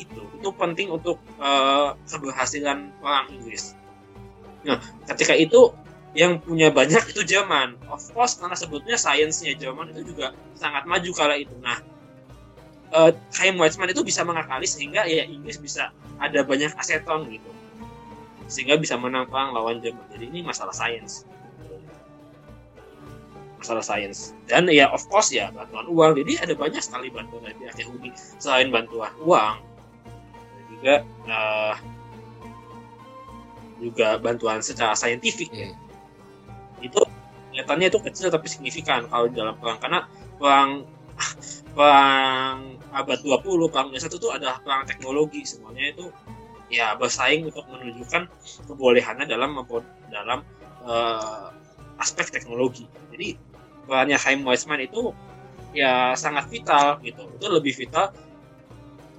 itu itu penting untuk uh, keberhasilan orang Inggris. Nah, ketika itu yang punya banyak itu Jerman. Of course karena sebetulnya sainsnya Jerman itu juga sangat maju kala itu. Nah, uh, Chaim Weizmann itu bisa mengakali sehingga ya Inggris bisa ada banyak aseton gitu. Sehingga bisa menang perang lawan Jerman. Jadi ini masalah sains masalah sains dan ya of course ya bantuan uang jadi ada banyak sekali bantuan dari pihak Yahudi selain bantuan uang juga uh, juga bantuan secara saintifik yeah. itu kelihatannya itu kecil tapi signifikan kalau di dalam perang karena perang perang abad 20 perang dunia satu itu adalah perang teknologi. Semuanya itu ya bersaing untuk menunjukkan kebolehannya dalam dalam uh, aspek teknologi. Jadi perannya Chaim Weizmann itu ya sangat vital gitu. Itu lebih vital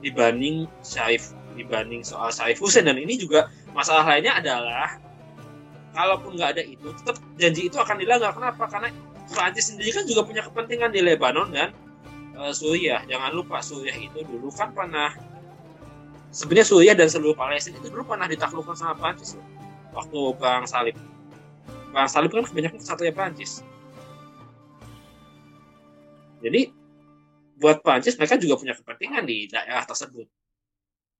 dibanding Syarif dibanding soal Syarif Hussein. Dan ini juga masalah lainnya adalah kalaupun nggak ada itu tetap janji itu akan dilanggar. Kenapa? Karena Prancis sendiri kan juga punya kepentingan di Lebanon dan uh, Suriah. Jangan lupa Suriah itu dulu kan pernah sebenarnya Suriah dan seluruh Palestina itu dulu pernah ditaklukkan sama Prancis waktu perang salib. Perang salib kan kebanyakan kesatuan Prancis. Jadi buat Prancis mereka juga punya kepentingan di daerah tersebut.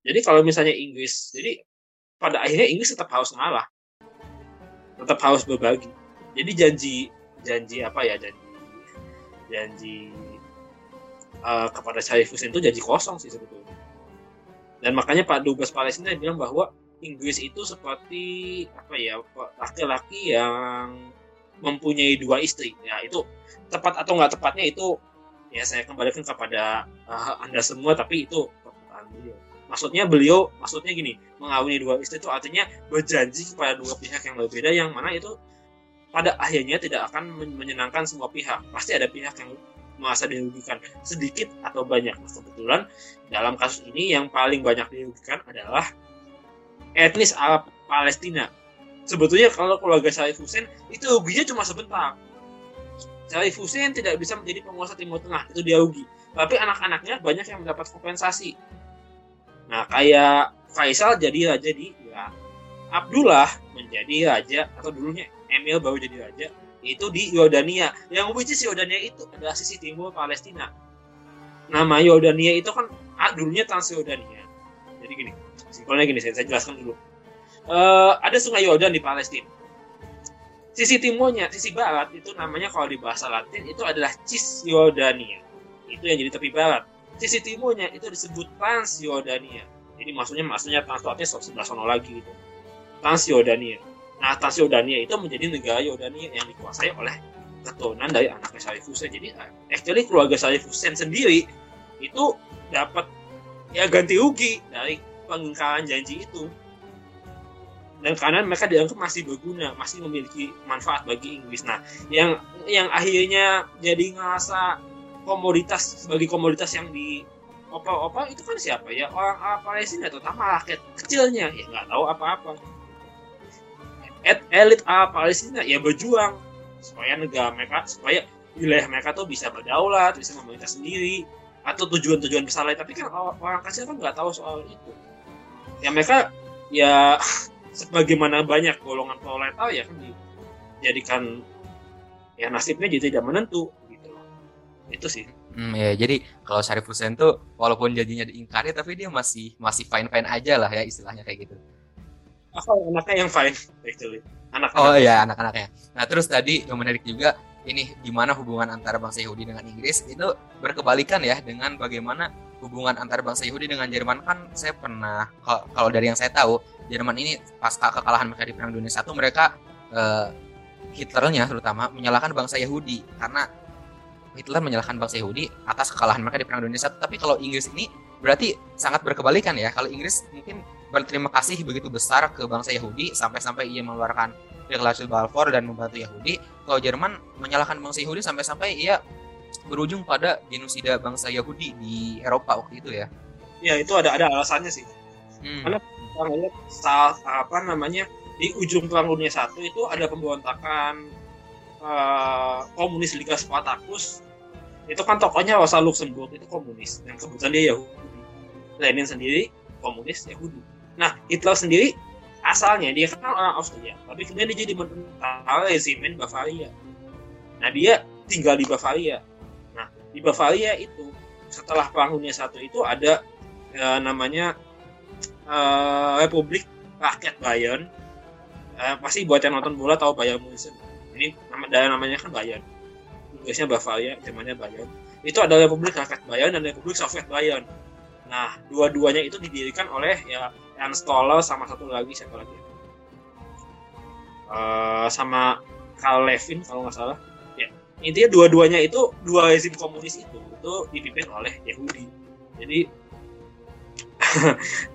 Jadi kalau misalnya Inggris, jadi pada akhirnya Inggris tetap harus ngalah, tetap harus berbagi. Jadi janji janji apa ya? Janji janji uh, kepada Syarif Hussein itu janji kosong sih sebetulnya. Dan makanya Pak Dubes Palestina bilang bahwa Inggris itu seperti apa ya laki-laki yang mempunyai dua istri. Ya itu tepat atau nggak tepatnya itu ya saya kembalikan kepada uh, anda semua tapi itu maksudnya beliau maksudnya gini mengawini dua istri itu artinya berjanji kepada dua pihak yang berbeda yang mana itu pada akhirnya tidak akan menyenangkan semua pihak pasti ada pihak yang merasa dirugikan sedikit atau banyak nah, kebetulan dalam kasus ini yang paling banyak dirugikan adalah etnis Arab Palestina sebetulnya kalau keluarga Syarif Hussein itu ruginya cuma sebentar Salih Hussein tidak bisa menjadi penguasa Timur Tengah, itu dia rugi. Tapi anak-anaknya banyak yang mendapat kompensasi. Nah, kayak Faisal jadi raja di Irak. Abdullah menjadi raja, atau dulunya Emil baru jadi raja, itu di Yordania. Yang which is Yordania itu adalah sisi timur Palestina. Nama Yordania itu kan ah, dulunya Transjordania. Jadi gini, simpelnya gini, saya, saya jelaskan dulu. Uh, ada sungai Yordan di Palestina sisi timurnya, sisi barat itu namanya kalau di bahasa Latin itu adalah Cisjordania. Itu yang jadi tepi barat. Sisi timurnya itu disebut Transjordania. Jadi maksudnya maksudnya transportnya sebelah sana lagi gitu. Transjordania. Nah, Transjordania itu menjadi negara Yordania yang dikuasai oleh keturunan dari anaknya Syarif Hussein. Jadi actually keluarga Syarif Hussein sendiri itu dapat ya ganti rugi dari pengingkaran janji itu. dan karena mereka dianggap masih berguna masih memiliki manfaat bagi Inggris nah yang yang akhirnya jadi ngerasa komoditas sebagai komoditas yang di opa-opa itu kan siapa ya orang Arab Palestina terutama rakyat kecilnya ya nggak tahu apa-apa Et, elit Arab Palestina ya berjuang. Supaya negara mereka supaya wilayah mereka tuh bisa berdaulat bisa memerintah sendiri. Atau tujuan-tujuan besar lain. Tapi kan orang kecil kan nggak tahu soal itu. Ya mereka ya sebagaimana banyak golongan proletar ya kan dijadikan ya nasibnya jadi tidak menentu gitu itu sih. Hmm, ya jadi kalau Syarif Hussein tuh walaupun jadinya diingkari tapi dia masih masih fine fine aja lah ya istilahnya kayak gitu. Oh anaknya yang fine actually. Anak, -anak oh iya anak-anaknya. Nah terus tadi yang menarik juga ini gimana hubungan antara bangsa Yahudi dengan Inggris itu berkebalikan ya dengan bagaimana hubungan antara bangsa Yahudi dengan Jerman kan saya pernah kalau dari yang saya tahu Jerman ini pasca kekalahan mereka di Perang Dunia Satu mereka eh, Hitlernya terutama menyalahkan bangsa Yahudi karena Hitler menyalahkan bangsa Yahudi atas kekalahan mereka di Perang Dunia I. Tapi kalau Inggris ini berarti sangat berkebalikan ya. Kalau Inggris mungkin berterima kasih begitu besar ke bangsa Yahudi sampai-sampai ia mengeluarkan deklarasi Balfour dan membantu Yahudi. Kalau Jerman menyalahkan bangsa Yahudi sampai-sampai ia berujung pada genosida bangsa Yahudi di Eropa waktu itu ya. Ya itu ada ada alasannya sih. Hmm. Karena kita lihat saat apa namanya di ujung Perang Dunia Satu itu ada pemberontakan uh, komunis Liga Spartacus itu kan tokohnya Rosa Luxemburg itu komunis yang kebetulan dia Yahudi Lenin sendiri komunis Yahudi nah Hitler sendiri asalnya dia kan orang Austria tapi kemudian dia jadi tentara regimen Bavaria. Nah dia tinggal di Bavaria. Nah di Bavaria itu setelah Perang Dunia Satu itu ada ya, namanya uh, Republik Rakyat Bayern. Uh, pasti buat yang nonton bola tahu Bayern Munchen ini nama daerah namanya kan Bayern. Inggrisnya Bavaria Jermannya Bayern. Itu ada Republik Rakyat Bayern dan Republik Soviet Bayern nah dua-duanya itu didirikan oleh ya Ernst sama satu lagi siapa lagi uh, sama Karl Levin kalau nggak salah. Ya intinya dua-duanya itu dua rezim komunis itu itu dipimpin oleh Yahudi. Jadi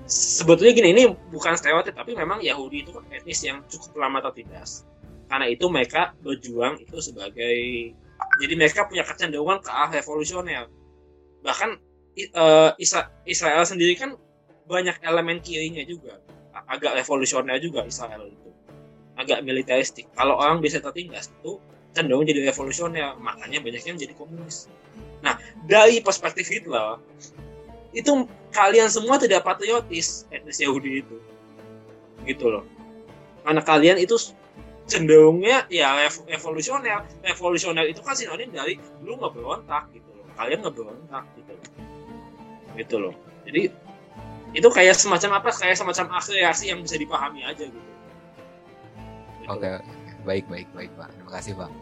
sebetulnya gini ini bukan stereotip tapi memang Yahudi itu etnis yang cukup lama tertindas. Karena itu mereka berjuang itu sebagai jadi mereka punya kecenderungan ke arah revolusioner. Bahkan uh, Israel sendiri kan banyak elemen kirinya juga. Agak revolusioner juga Israel itu. Agak militeristik. Kalau orang bisa tertindas itu cenderung jadi revolusioner. Makanya banyak yang jadi komunis. Nah dari perspektif Hitler itu kalian semua tidak patriotis etnis Yahudi itu. Gitu loh. Karena kalian itu cenderungnya ya revolusioner. Revolusioner itu kan sinonim dari lu nggak berontak gitu loh. Kalian nggak berontak gitu loh gitu loh jadi itu kayak semacam apa kayak semacam aksi yang bisa dipahami aja gitu, gitu. oke okay. baik baik baik pak terima kasih pak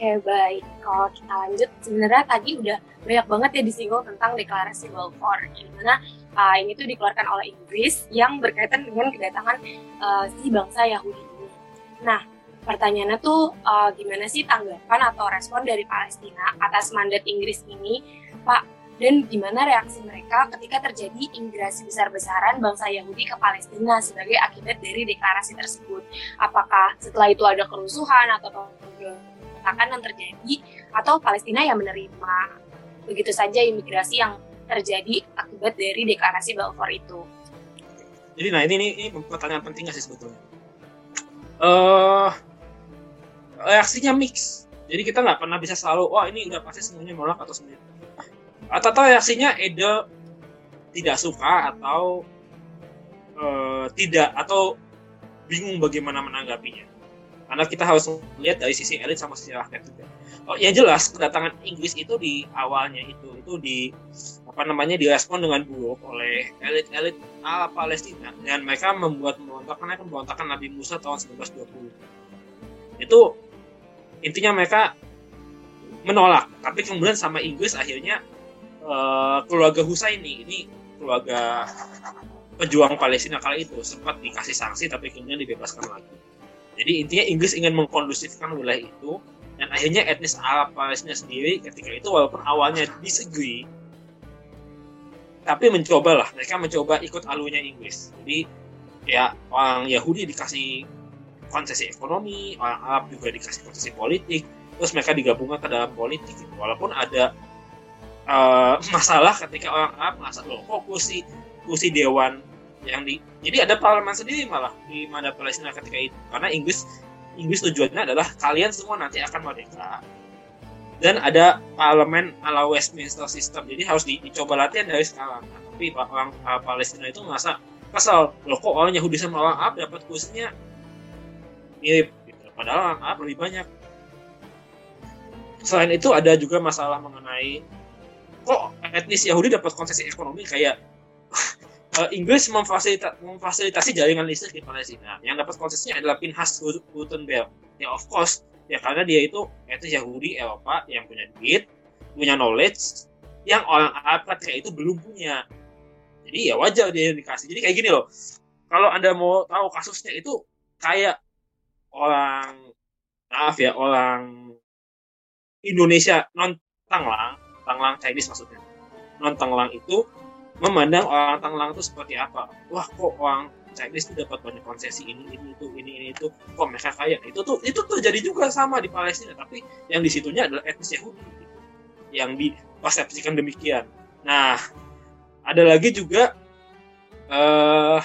Oke baik, kalau kita lanjut sebenarnya tadi udah banyak banget ya disinggung tentang deklarasi Balfour, di mana uh, ini tuh dikeluarkan oleh Inggris yang berkaitan dengan kedatangan uh, si bangsa Yahudi Nah, pertanyaannya tuh uh, gimana sih tanggapan atau respon dari Palestina atas mandat Inggris ini, Pak? Dan gimana reaksi mereka ketika terjadi imigrasi besar-besaran bangsa Yahudi ke Palestina sebagai akibat dari deklarasi tersebut? Apakah setelah itu ada kerusuhan atau pemberontakan yang terjadi atau Palestina yang menerima begitu saja imigrasi yang terjadi akibat dari deklarasi Balfour itu? Jadi nah ini, ini, ini pertanyaan penting sih sebetulnya uh, reaksinya mix. Jadi kita nggak pernah bisa selalu, wah ini udah pasti semuanya nolak atau semuanya. Atau, atau reaksinya Edo tidak suka atau uh, tidak atau bingung bagaimana menanggapinya. Karena kita harus melihat dari sisi elit sama sisi rakyat juga. Oh, ya jelas kedatangan Inggris itu di awalnya itu itu di apa namanya direspon dengan buruk oleh elit-elit ala Palestina dan mereka membuat pemberontakan pemberontakan Nabi Musa tahun 1920 itu intinya mereka menolak tapi kemudian sama Inggris akhirnya uh, keluarga Husaini. Ini keluarga pejuang Palestina kala itu. Sempat dikasih sanksi tapi kemudian dibebaskan lagi. Jadi intinya Inggris ingin mengkondusifkan wilayah itu. Dan akhirnya etnis Arab Palestina sendiri ketika itu walaupun awalnya disagree tapi mencoba lah mereka mencoba ikut alurnya Inggris. Jadi ya orang Yahudi dikasih konsesi ekonomi orang Arab juga dikasih konsesi politik. Terus mereka digabungkan ke dalam politik. Walaupun ada uh, masalah ketika orang Arab merasa loh kok kursi kursi dewan yang di jadi ada parlemen sendiri malah di mana Palestina ketika itu. Karena Inggris Inggris tujuannya adalah kalian semua nanti akan merdeka. Dan ada parlemen ala Westminster system. Jadi harus di, dicoba latihan dari sekarang. Nah, tapi orang uh, Palestina itu merasa kesal loh kok orang Yahudi sama orang Arab dapat kursinya? Mirip gitu. padahal orang Arab lebih banyak. Selain itu ada juga masalah mengenai kok etnis Yahudi dapat konsesi ekonomi kayak uh, Inggris memfasilita memfasilitasi jaringan listrik di Palestina. Yang dapat konsesinya adalah Pinhas Gutenberg. Ya of course, ya karena dia itu etnis Yahudi Eropa yang punya duit, punya knowledge, yang orang Arab ketika itu belum punya. Jadi ya wajar dia dikasih. Jadi kayak gini loh. Kalau anda mau tahu kasusnya itu kayak orang maaf ya orang Indonesia non Tanglang, Tanglang Chinese maksudnya. Non Tanglang itu memandang orang Tangerang itu seperti apa? Wah kok orang Chinese itu dapat banyak konsesi ini ini itu ini ini itu. Kok mereka kaya? Itu tuh itu terjadi juga sama di Palestina tapi yang di situnya adalah etnis Yahudi. Yang dipersepsikan demikian. Nah ada lagi juga uh,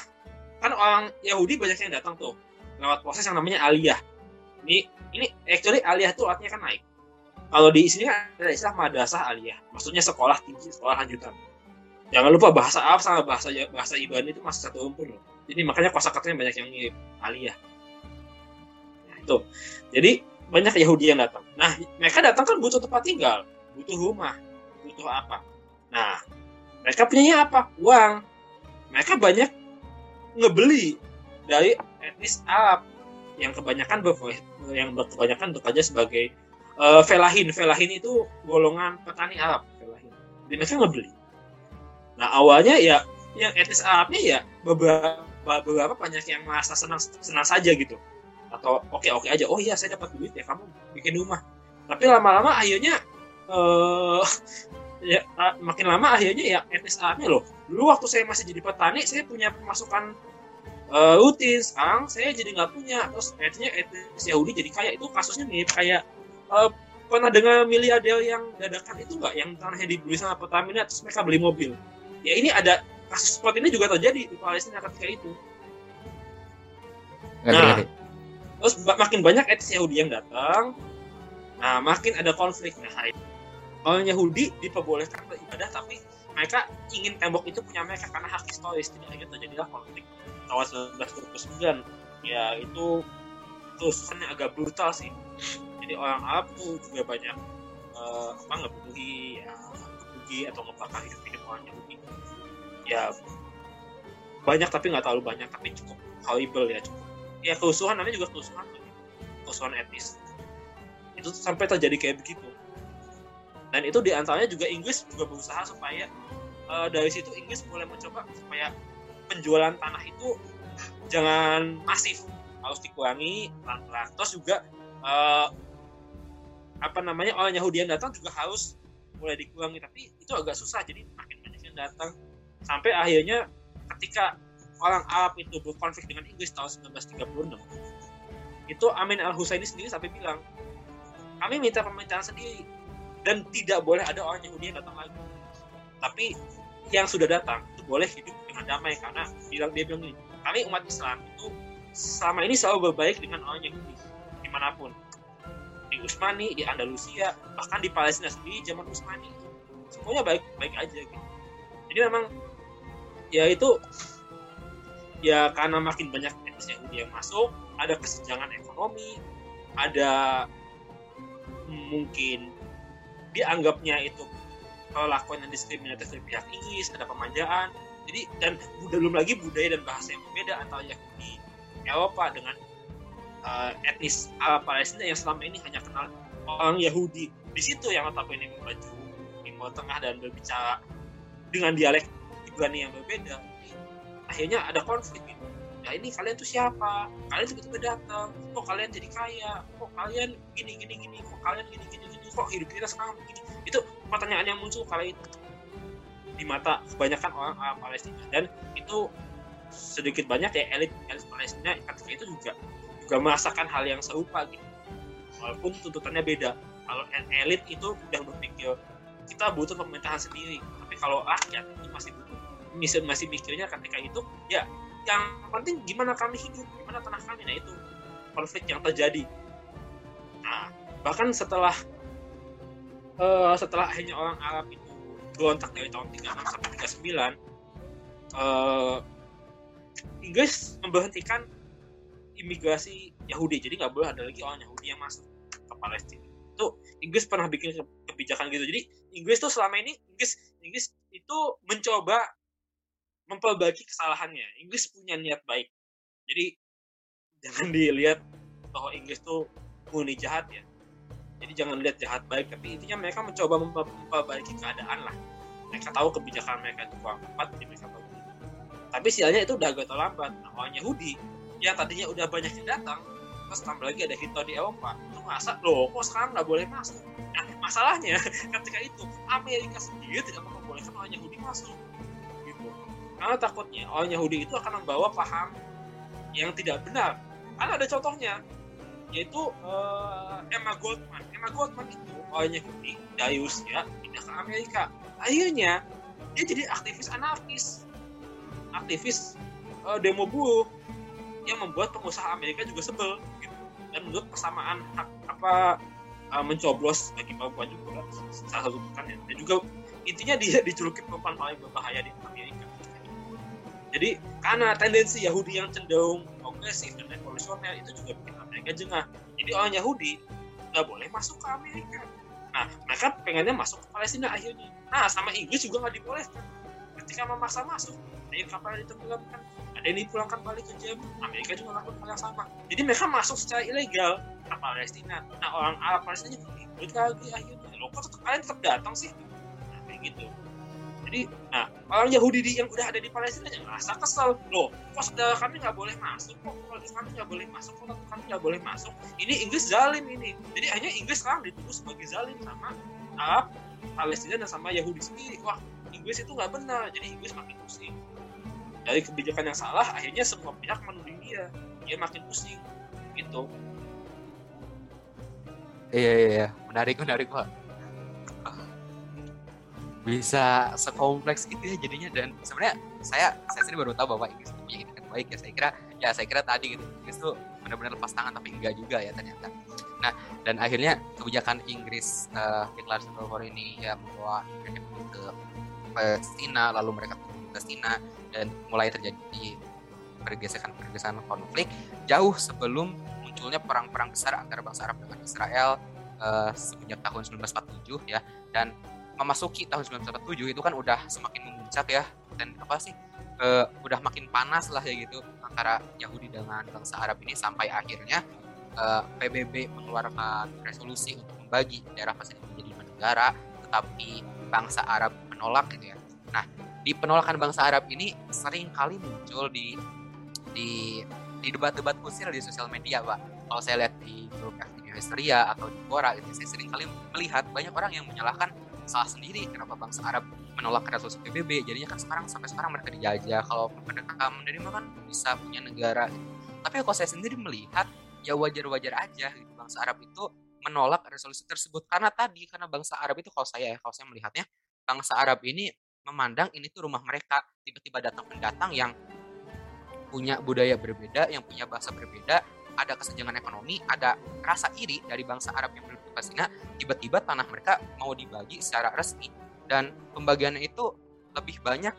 kan orang Yahudi banyak yang datang tuh lewat proses yang namanya aliyah. Ini ini actually aliyah tuh artinya kan naik kalau di sini kan ada istilah madrasah aliyah maksudnya sekolah tinggi sekolah lanjutan jangan lupa bahasa Arab sama bahasa bahasa Ibrani itu masih satu rumpun loh. Jadi makanya kosakatanya banyak yang mirip aliyah. Nah, itu. Jadi banyak Yahudi yang datang. Nah, mereka datang kan butuh tempat tinggal, butuh rumah, butuh apa. Nah, mereka punya apa? Uang. Mereka banyak ngebeli dari etnis Arab yang kebanyakan ber yang kebanyakan bekerja sebagai uh, felahin. Felahin itu golongan petani Arab. Felahin. Jadi mereka ngebeli Nah awalnya ya yang etnis Arabnya ya beberapa beberapa banyak yang merasa senang senang saja gitu. Atau oke okay, oke okay aja. Oh iya saya dapat duit ya kamu bikin rumah. Tapi lama-lama akhirnya uh, ya makin lama akhirnya ya etnis Arabnya loh. Dulu waktu saya masih jadi petani saya punya pemasukan uh, rutin. Sekarang saya jadi nggak punya. Terus etnisnya etnis Yahudi jadi kaya. Itu kasusnya mirip kayak uh, pernah dengar miliarder yang dadakan itu nggak? Yang tanahnya dibeli sama Pertamina terus mereka beli mobil. Ya ini ada kasus seperti ini juga terjadi di Palestina ketika itu. Nah terus makin banyak etnis Yahudi yang datang. Nah makin ada konflik. Nah orang Yahudi diperbolehkan beribadah tapi mereka ingin tembok itu punya mereka karena hak historis tidak ingin terjadilah konflik. Tahun 1929 ya itu yang agak brutal sih jadi orang Arab tuh juga banyak uh, apa ngebunuhi ya ngebunuhi atau ngebakar hidup-hidup orang Yahudi ya banyak tapi nggak terlalu banyak tapi cukup. Horrible ya cukup. Ya kerusuhan namanya juga kerusuhan kerusuhan etnis. Itu sampai terjadi kayak begitu. Dan itu di antaranya juga Inggris juga berusaha supaya uh, dari situ Inggris mulai mencoba supaya penjualan tanah itu jangan masif. Harus dikurangi pelan-pelan. Juga uh, apa namanya orang Yahudi yang datang juga harus mulai dikurangi. Tapi itu agak susah jadi makin banyak yang datang. Sampai akhirnya ketika orang Arab itu berkonflik dengan Inggris tahun 1936 itu Amin al Husaini sendiri sampai bilang kami minta pemerintahan sendiri dan tidak boleh ada orang Yahudi yang datang lagi. Tapi yang sudah datang itu boleh hidup dengan damai karena bilang dia bilang ini kami umat Islam itu selama ini selalu berbaik dengan orang Yahudi di mana pun di Utsmani di Andalusia bahkan di Palestina sendiri zaman Utsmani semuanya baik baik aja gitu. Jadi memang ya itu ya karena makin banyak etnis Yahudi yang masuk ada kesenjangan ekonomi ada mungkin dianggapnya itu perlakuan yang diskriminatif dari pihak Inggris ada pemanjaan. Jadi dan belum lagi budaya dan bahasa yang berbeda antara Yahudi Eropa dengan uh, etnis Arab Palestina yang selama ini hanya kenal orang Yahudi. Di situ yang ini membaju Timur Tengah dan berbicara dengan dialek Ibrani yang berbeda. Akhirnya ada konflik gitu. Ya ini kalian tuh siapa? Kalian tiba-tiba datang. Kok kalian jadi kaya? Kok kalian gini gini gini? Kok kalian gini gini gini? Kok hidup kita sekarang begini? Itu pertanyaan yang muncul kali itu. Di mata kebanyakan orang, orang Palestina. Dan itu sedikit banyak ya elit elit Palestina ketika itu juga juga merasakan hal yang serupa gitu. Walaupun tuntutannya beda. Kalau elit itu udah berpikir kita butuh pemerintahan sendiri. Tapi kalau rakyat itu masih butuh. Masih masih mikirnya ketika itu ya yang penting gimana kami hidup gimana tanah kami. Nah itu konflik yang terjadi. Nah bahkan setelah uh, setelah akhirnya orang Arab itu berontak dari tahun 36 sampai 39 uh, Inggris memberhentikan imigrasi Yahudi. Jadi nggak boleh ada lagi orang Yahudi yang masuk ke Palestina. Itu Inggris pernah bikin kebijakan gitu. Jadi Inggris tuh selama ini Inggris Inggris itu mencoba memperbaiki kesalahannya. Inggris punya niat baik. Jadi jangan dilihat bahwa Inggris tuh murni jahat ya. Jadi jangan lihat jahat baik tapi intinya mereka mencoba memperbaiki keadaan lah. Mereka tahu kebijakan mereka itu kurang tepat jadi mereka tahu. Tapi sialnya itu udah agak terlambat. Nah orang Yahudi yang tadinya udah banyak yang datang terus tambah lagi ada Hitler di Eropa. Itu masa? Loh kok sekarang nggak boleh masuk? Nah, masalahnya ketika itu Amerika sendiri tidak membolehkan orang Yahudi masuk gitu. Karena takutnya orang Yahudi itu akan membawa paham yang tidak benar. Kan ada contohnya yaitu uh, Emma Goldman. Emma Goldman itu orang Yahudi dari Rusia pindah ke Amerika. Akhirnya dia jadi aktivis anarkis. Aktivis uh, demo buruh yang membuat pengusaha Amerika juga sebel gitu. dan menurut persamaan hak apa uh, mencoblos bagi perempuan juga salah satu kan ya. dan juga intinya dia dijuluki perempuan paling berbahaya di Amerika. Jadi karena tendensi Yahudi yang cenderung progresif dan revolusioner itu juga bikin Amerika jengah. Jadi orang Yahudi nggak boleh masuk ke Amerika. Nah mereka pengennya masuk ke Palestina akhirnya. Nah sama Inggris juga nggak dibolehkan. Ketika memaksa masuk yang kapal ditenggelamkan ada yang dipulangkan balik ke Jerman Amerika juga melakukan hal yang sama. Jadi mereka masuk secara ilegal ke Palestina. Nah orang Arab Palestina juga ikut lagi akhirnya. Lo kok tetap kalian tetap datang sih? Nah kayak gitu. Jadi nah orang Yahudi di, yang udah ada di Palestina yang merasa kesel. Loh kok saudara kami nggak boleh masuk? Kok keluarga kami nggak boleh masuk? Kok kami nggak boleh masuk? Ini Inggris zalim ini. Jadi hanya Inggris sekarang dituduh sebagai zalim sama Arab Palestina dan sama Yahudi sendiri. Wah Inggris itu nggak benar. Jadi Inggris makin pusing dari kebijakan yang salah akhirnya semua pihak menuding dia. Dia makin pusing gitu. Iya iya, iya. menarik menarik pak. Bisa sekompleks itu ya jadinya. Dan sebenarnya saya saya sendiri baru tahu bahwa Inggris punya kan baik ya. Saya kira ya saya kira tadi gitu. Inggris tuh benar-benar lepas tangan tapi enggak juga ya ternyata. Nah dan akhirnya kebijakan Inggris uh, deklarasi ini ya membawa ke Palestina lalu mereka di Palestina dan mulai terjadi pergesekan-pergesekan konflik jauh sebelum munculnya perang-perang besar antara bangsa Arab dengan Israel uh, semenjak tahun 1947 ya dan memasuki tahun 1947 itu kan udah semakin memuncak ya dan apa sih uh, udah makin panas lah ya gitu antara Yahudi dengan bangsa Arab ini sampai akhirnya uh, eh, PBB mengeluarkan resolusi untuk membagi daerah Palestina menjadi negara tetapi bangsa Arab menolak gitu ya. Nah, di penolakan bangsa Arab ini sering kali muncul di di di debat-debat kusir di sosial media, Pak. Kalau saya lihat di grup FTV Hysteria atau di Quora itu saya sering kali melihat banyak orang yang menyalahkan salah sendiri kenapa bangsa Arab menolak resolusi PBB. Jadinya kan sekarang sampai sekarang mereka dijajah. Kalau mereka menerima kan bisa punya negara. Gitu. Tapi kalau saya sendiri melihat ya wajar-wajar aja gitu bangsa Arab itu menolak resolusi tersebut karena tadi karena bangsa Arab itu kalau saya kalau saya melihatnya bangsa Arab ini memandang ini tuh rumah mereka. Tiba-tiba datang pendatang yang punya budaya berbeda yang punya bahasa berbeda ada kesenjangan ekonomi ada rasa iri dari bangsa Arab yang penduduk Palestina tiba-tiba tanah mereka mau dibagi secara resmi. Dan pembagiannya itu lebih banyak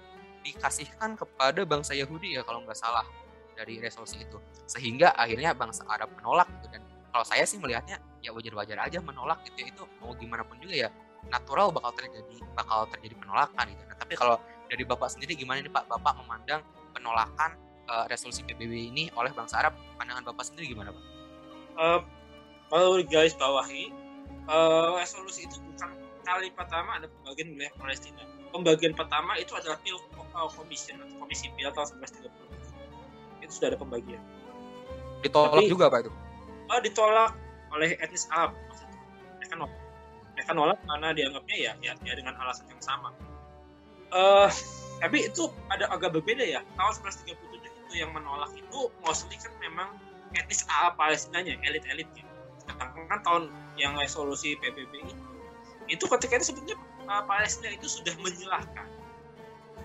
dikasihkan kepada bangsa Yahudi ya kalau nggak salah dari resolusi itu. Sehingga akhirnya bangsa Arab menolak gitu. Dan kalau saya sih melihatnya ya wajar-wajar aja menolak gitu ya. Itu mau gimana pun juga ya natural bakal terjadi bakal terjadi penolakan gitu. Nah, tapi kalau dari Bapak sendiri gimana nih Pak? Bapak memandang penolakan uh, resolusi PBB ini oleh bangsa Arab, pandangan Bapak sendiri gimana Pak? Uh, kalau guys bawahi, uh, resolusi itu bukan kali pertama ada pembagian wilayah Palestina. Pembagian pertama itu adalah Pil Commission atau Komisi Pil tahun 1930. Itu sudah ada pembagian. Ditolak Tapi, juga Pak itu? Uh, ditolak oleh etnis Arab. Nolak mereka nolak karena dianggapnya ya, ya, ya dengan alasan yang sama. Uh, tapi itu ada agak berbeda ya. Tahun 1937 itu yang menolak itu mostly kan memang etnis Arab Palestinanya elit-elitnya sedangkan tahun yang resolusi PBB itu itu ketika itu sebetulnya uh, Palestina itu sudah menyilahkan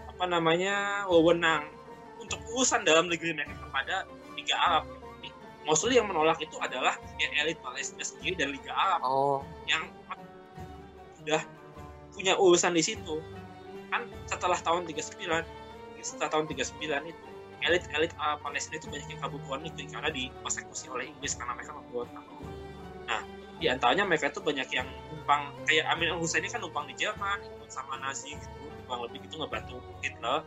apa namanya wewenang untuk urusan dalam negeri mereka kepada Liga Arab mostly yang menolak itu adalah yang elit Palestina sendiri dan Liga Arab oh. yang sudah punya urusan di situ kan setelah tahun 39 setelah tahun 39 itu elit-elit uh, Palestina itu banyak yang kabur keluar negeri karena dipersekusi oleh Inggris karena mereka memberontak. Nah, di antaranya mereka itu banyak yang numpang kayak Amin al Husaini kan numpang di Jerman, ikut sama Nazi gitu, numpang lebih gitu ngebantu Hitler.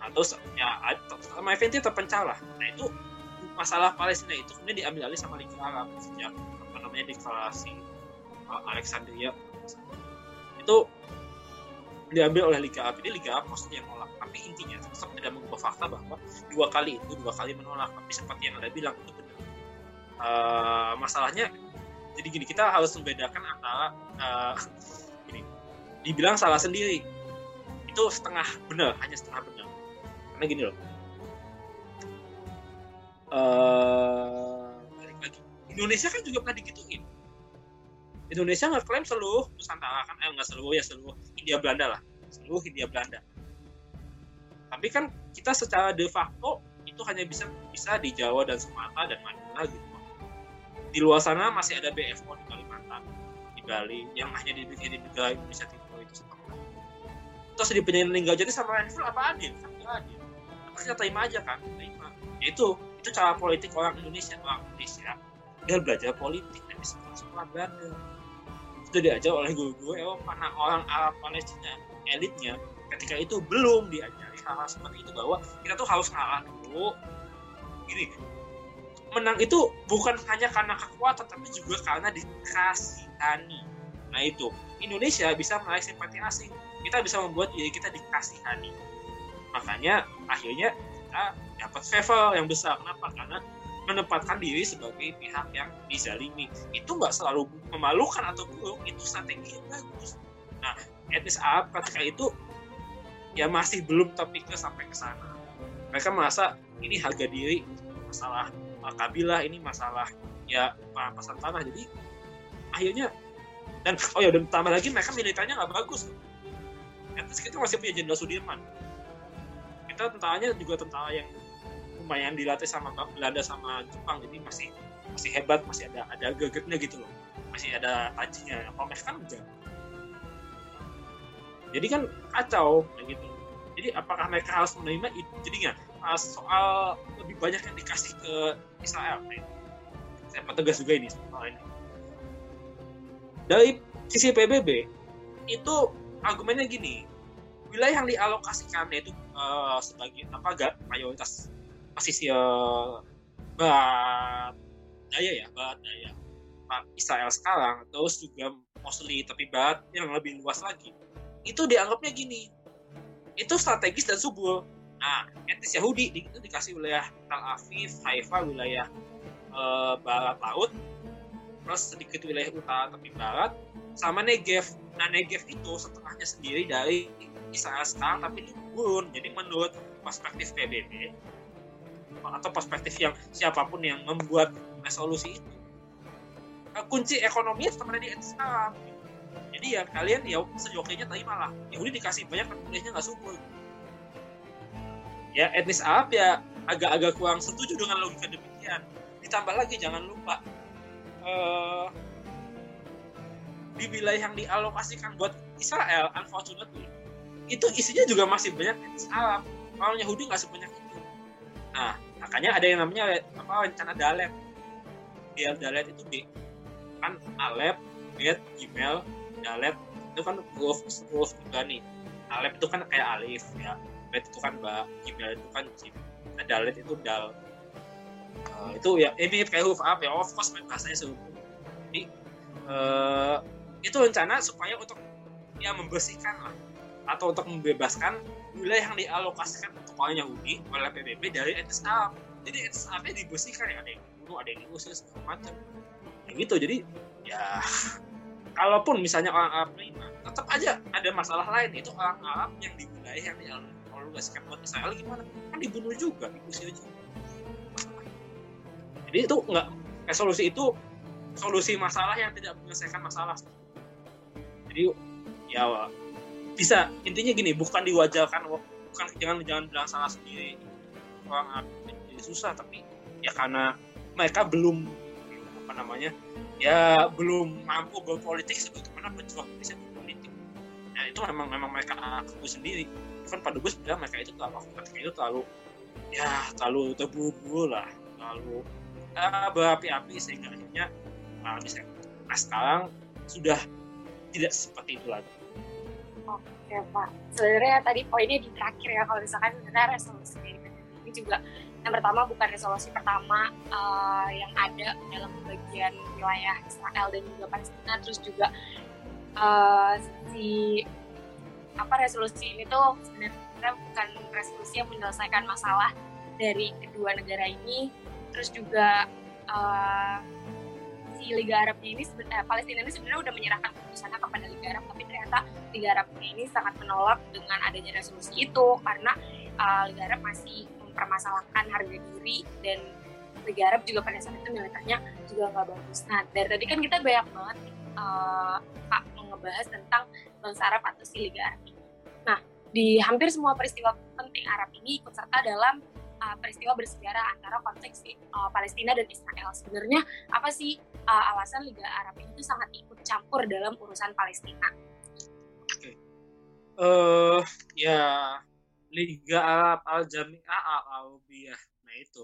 Nah, terus ya sama FNT terpencah lah. Nah itu masalah Palestina itu kemudian diambil alih sama Liga Arab sejak apa namanya deklarasi uh, Alexandria itu diambil oleh Liga Arab. Jadi Liga Arab maksudnya yang nolak. Tapi intinya tetap tidak mengubah fakta bahwa dua kali itu dua kali menolak. Tapi seperti yang anda bilang itu benar. Uh, masalahnya jadi gini kita harus membedakan antara uh, ini dibilang salah sendiri itu setengah benar hanya setengah benar karena gini loh uh, balik lagi Indonesia kan juga pernah digituin Indonesia ngeklaim seluruh Nusantara kan? Eh nggak seluruh ya seluruh India Belanda lah. Seluruh India Belanda. Tapi kan kita secara de facto itu hanya bisa bisa di Jawa dan Sumatera dan Madura gitu. Di luar sana masih ada BFO di Kalimantan di Bali yang hanya dibikin di negara Indonesia Timur itu setengah terus di meninggal jadi sama Rainful apa adil? Kan nggak adil. Tapi kita terima aja kan terima. Ya itu itu cara politik orang Indonesia orang Indonesia. Dia belajar politik dari sekolah-sekolah Belanda itu diajar oleh guru-guru Eropa nah orang Arab Palestina elitnya ketika itu belum diajari hal-hal seperti itu bahwa kita tuh harus ngalah dulu. Gini menang itu bukan hanya karena kekuatan tapi juga karena dikasihani nah itu. Indonesia bisa meraih simpati asing. Kita bisa membuat diri kita dikasihani makanya akhirnya kita dapat favor yang besar. Kenapa? Karena menempatkan diri sebagai pihak yang dizalimi. Itu nggak selalu memalukan atau buruk itu strategi yang bagus. Nah etnis Arab ketika itu ya masih belum terpikir sampai ke sana. Mereka merasa ini harga diri masalah kabilah ini masalah ya pasar tanah. Jadi akhirnya dan oh ya dan tambah lagi mereka militernya nggak bagus. Etnis kita masih punya Jenderal Sudirman. Kita tentaranya juga tentara yang lumayan dilatih sama Belanda sama Jepang jadi masih masih hebat masih ada ada gegetnya gitu loh. Masih ada tajinya kalau mereka kan enggak jadi kan kacau gitu. Jadi apakah mereka harus menerima itu? Jadinya soal lebih banyak yang dikasih ke Israel nah, saya tegas juga ini soal ini. Dari sisi PBB itu argumennya gini. Wilayah yang dialokasikan yaitu uh, sebagai apa mayoritas posisi uh, Barat Daya ya Barat Daya. Israel sekarang terus juga mostly tapi Barat yang lebih luas lagi. Itu dianggapnya gini itu strategis dan subur. Nah etnis Yahudi itu dikasih wilayah Tel Aviv Haifa wilayah uh, barat laut terus sedikit wilayah utara tapi barat sama Negev. Nah Negev itu setengahnya sendiri dari Israel sekarang tapi turun jadi menurut perspektif PBB atau perspektif yang siapa pun yang membuat resolusi itu. Kunci ekonomi ada di Arab jadi ya kalian ya sejokinya terimalah Yahudi dikasih banyak kan kuliahnya nggak subur. Ya etnis Arab ya agak-agak kurang setuju dengan logika demikian. Ditambah lagi jangan lupa uh, di wilayah yang dialokasikan buat Israel unfortunately itu isinya juga masih banyak etnis Arab kalau Yahudi nggak sebanyak itu. Nah makanya ada yang namanya apa rencana Dalet. Biar Dalet itu di kan Alep, Bet, Gmail, Dalet. Itu kan huruf huruf juga nih. Alep itu kan kayak alif ya. Bet itu kan ba Gmail itu kan Jim nah, Dalet itu dal. Uh, itu ya ini kayak huruf ya of course bahasanya jadi uh, itu rencana supaya untuk ya membersihkan lah. Atau untuk membebaskan wilayah yang dialokasikan untuk orang Yahudi oleh PBB dari etnis Arab. Jadi etnis Arabnya dibersihkan ya, ada yang dibunuh, ada yang diusir segala macam. Kayak gitu. Jadi ya kalaupun misalnya orang Arab terima, tetap aja ada masalah lain itu orang Arab yang di yang sikap buat Israel gimana kan dibunuh juga diusir juga jadi itu nggak resolusi itu solusi masalah yang tidak menyelesaikan masalah jadi ya bisa intinya gini bukan diwajarkan bukan jangan jangan bilang salah sendiri. Orang jadi susah tapi ya karena mereka belum apa namanya ya belum mampu berpolitik sebagaimana pejuang bisa berpolitik. Ya itu memang memang mereka aku sendiri. Kan pada gue bilang mereka itu terlalu ketika itu terlalu ya terlalu terburu-buru lah terlalu uh, berapi-api sehingga akhirnya bisa nah sekarang sudah tidak seperti itu lagi Oke Pak, sebenarnya tadi poinnya di terakhir ya kalau misalkan sebenarnya resolusi ini juga yang pertama bukan resolusi pertama uh, yang ada dalam bagian wilayah Israel dan juga Palestina, terus juga uh, si apa resolusi ini tuh sebenarnya bukan resolusi yang menyelesaikan masalah dari kedua negara ini, terus juga uh, si Liga Arabnya ini sebenarnya Palestina ini sebenarnya udah menyerahkan keputusannya kepada Liga Arab tapi ternyata Liga Arabnya ini sangat menolak dengan adanya resolusi itu karena uh, Liga Arab masih mempermasalahkan harga diri dan Liga Arab juga pada saat itu militernya juga nggak bagus. Nah dari tadi kan kita banyak banget uh, Pak ngebahas tentang bangsa Arab atau si Liga Arab ini. Nah di hampir semua peristiwa penting Arab ini ikut serta dalam uh, peristiwa bersejarah antara konteks uh, Palestina dan Israel. Sebenarnya apa sih uh, alasan Liga Arab itu sangat ikut campur dalam urusan Palestina? Oke, uh, ya Liga Arab Al Jami'ah Al Arabiyah. Nah itu.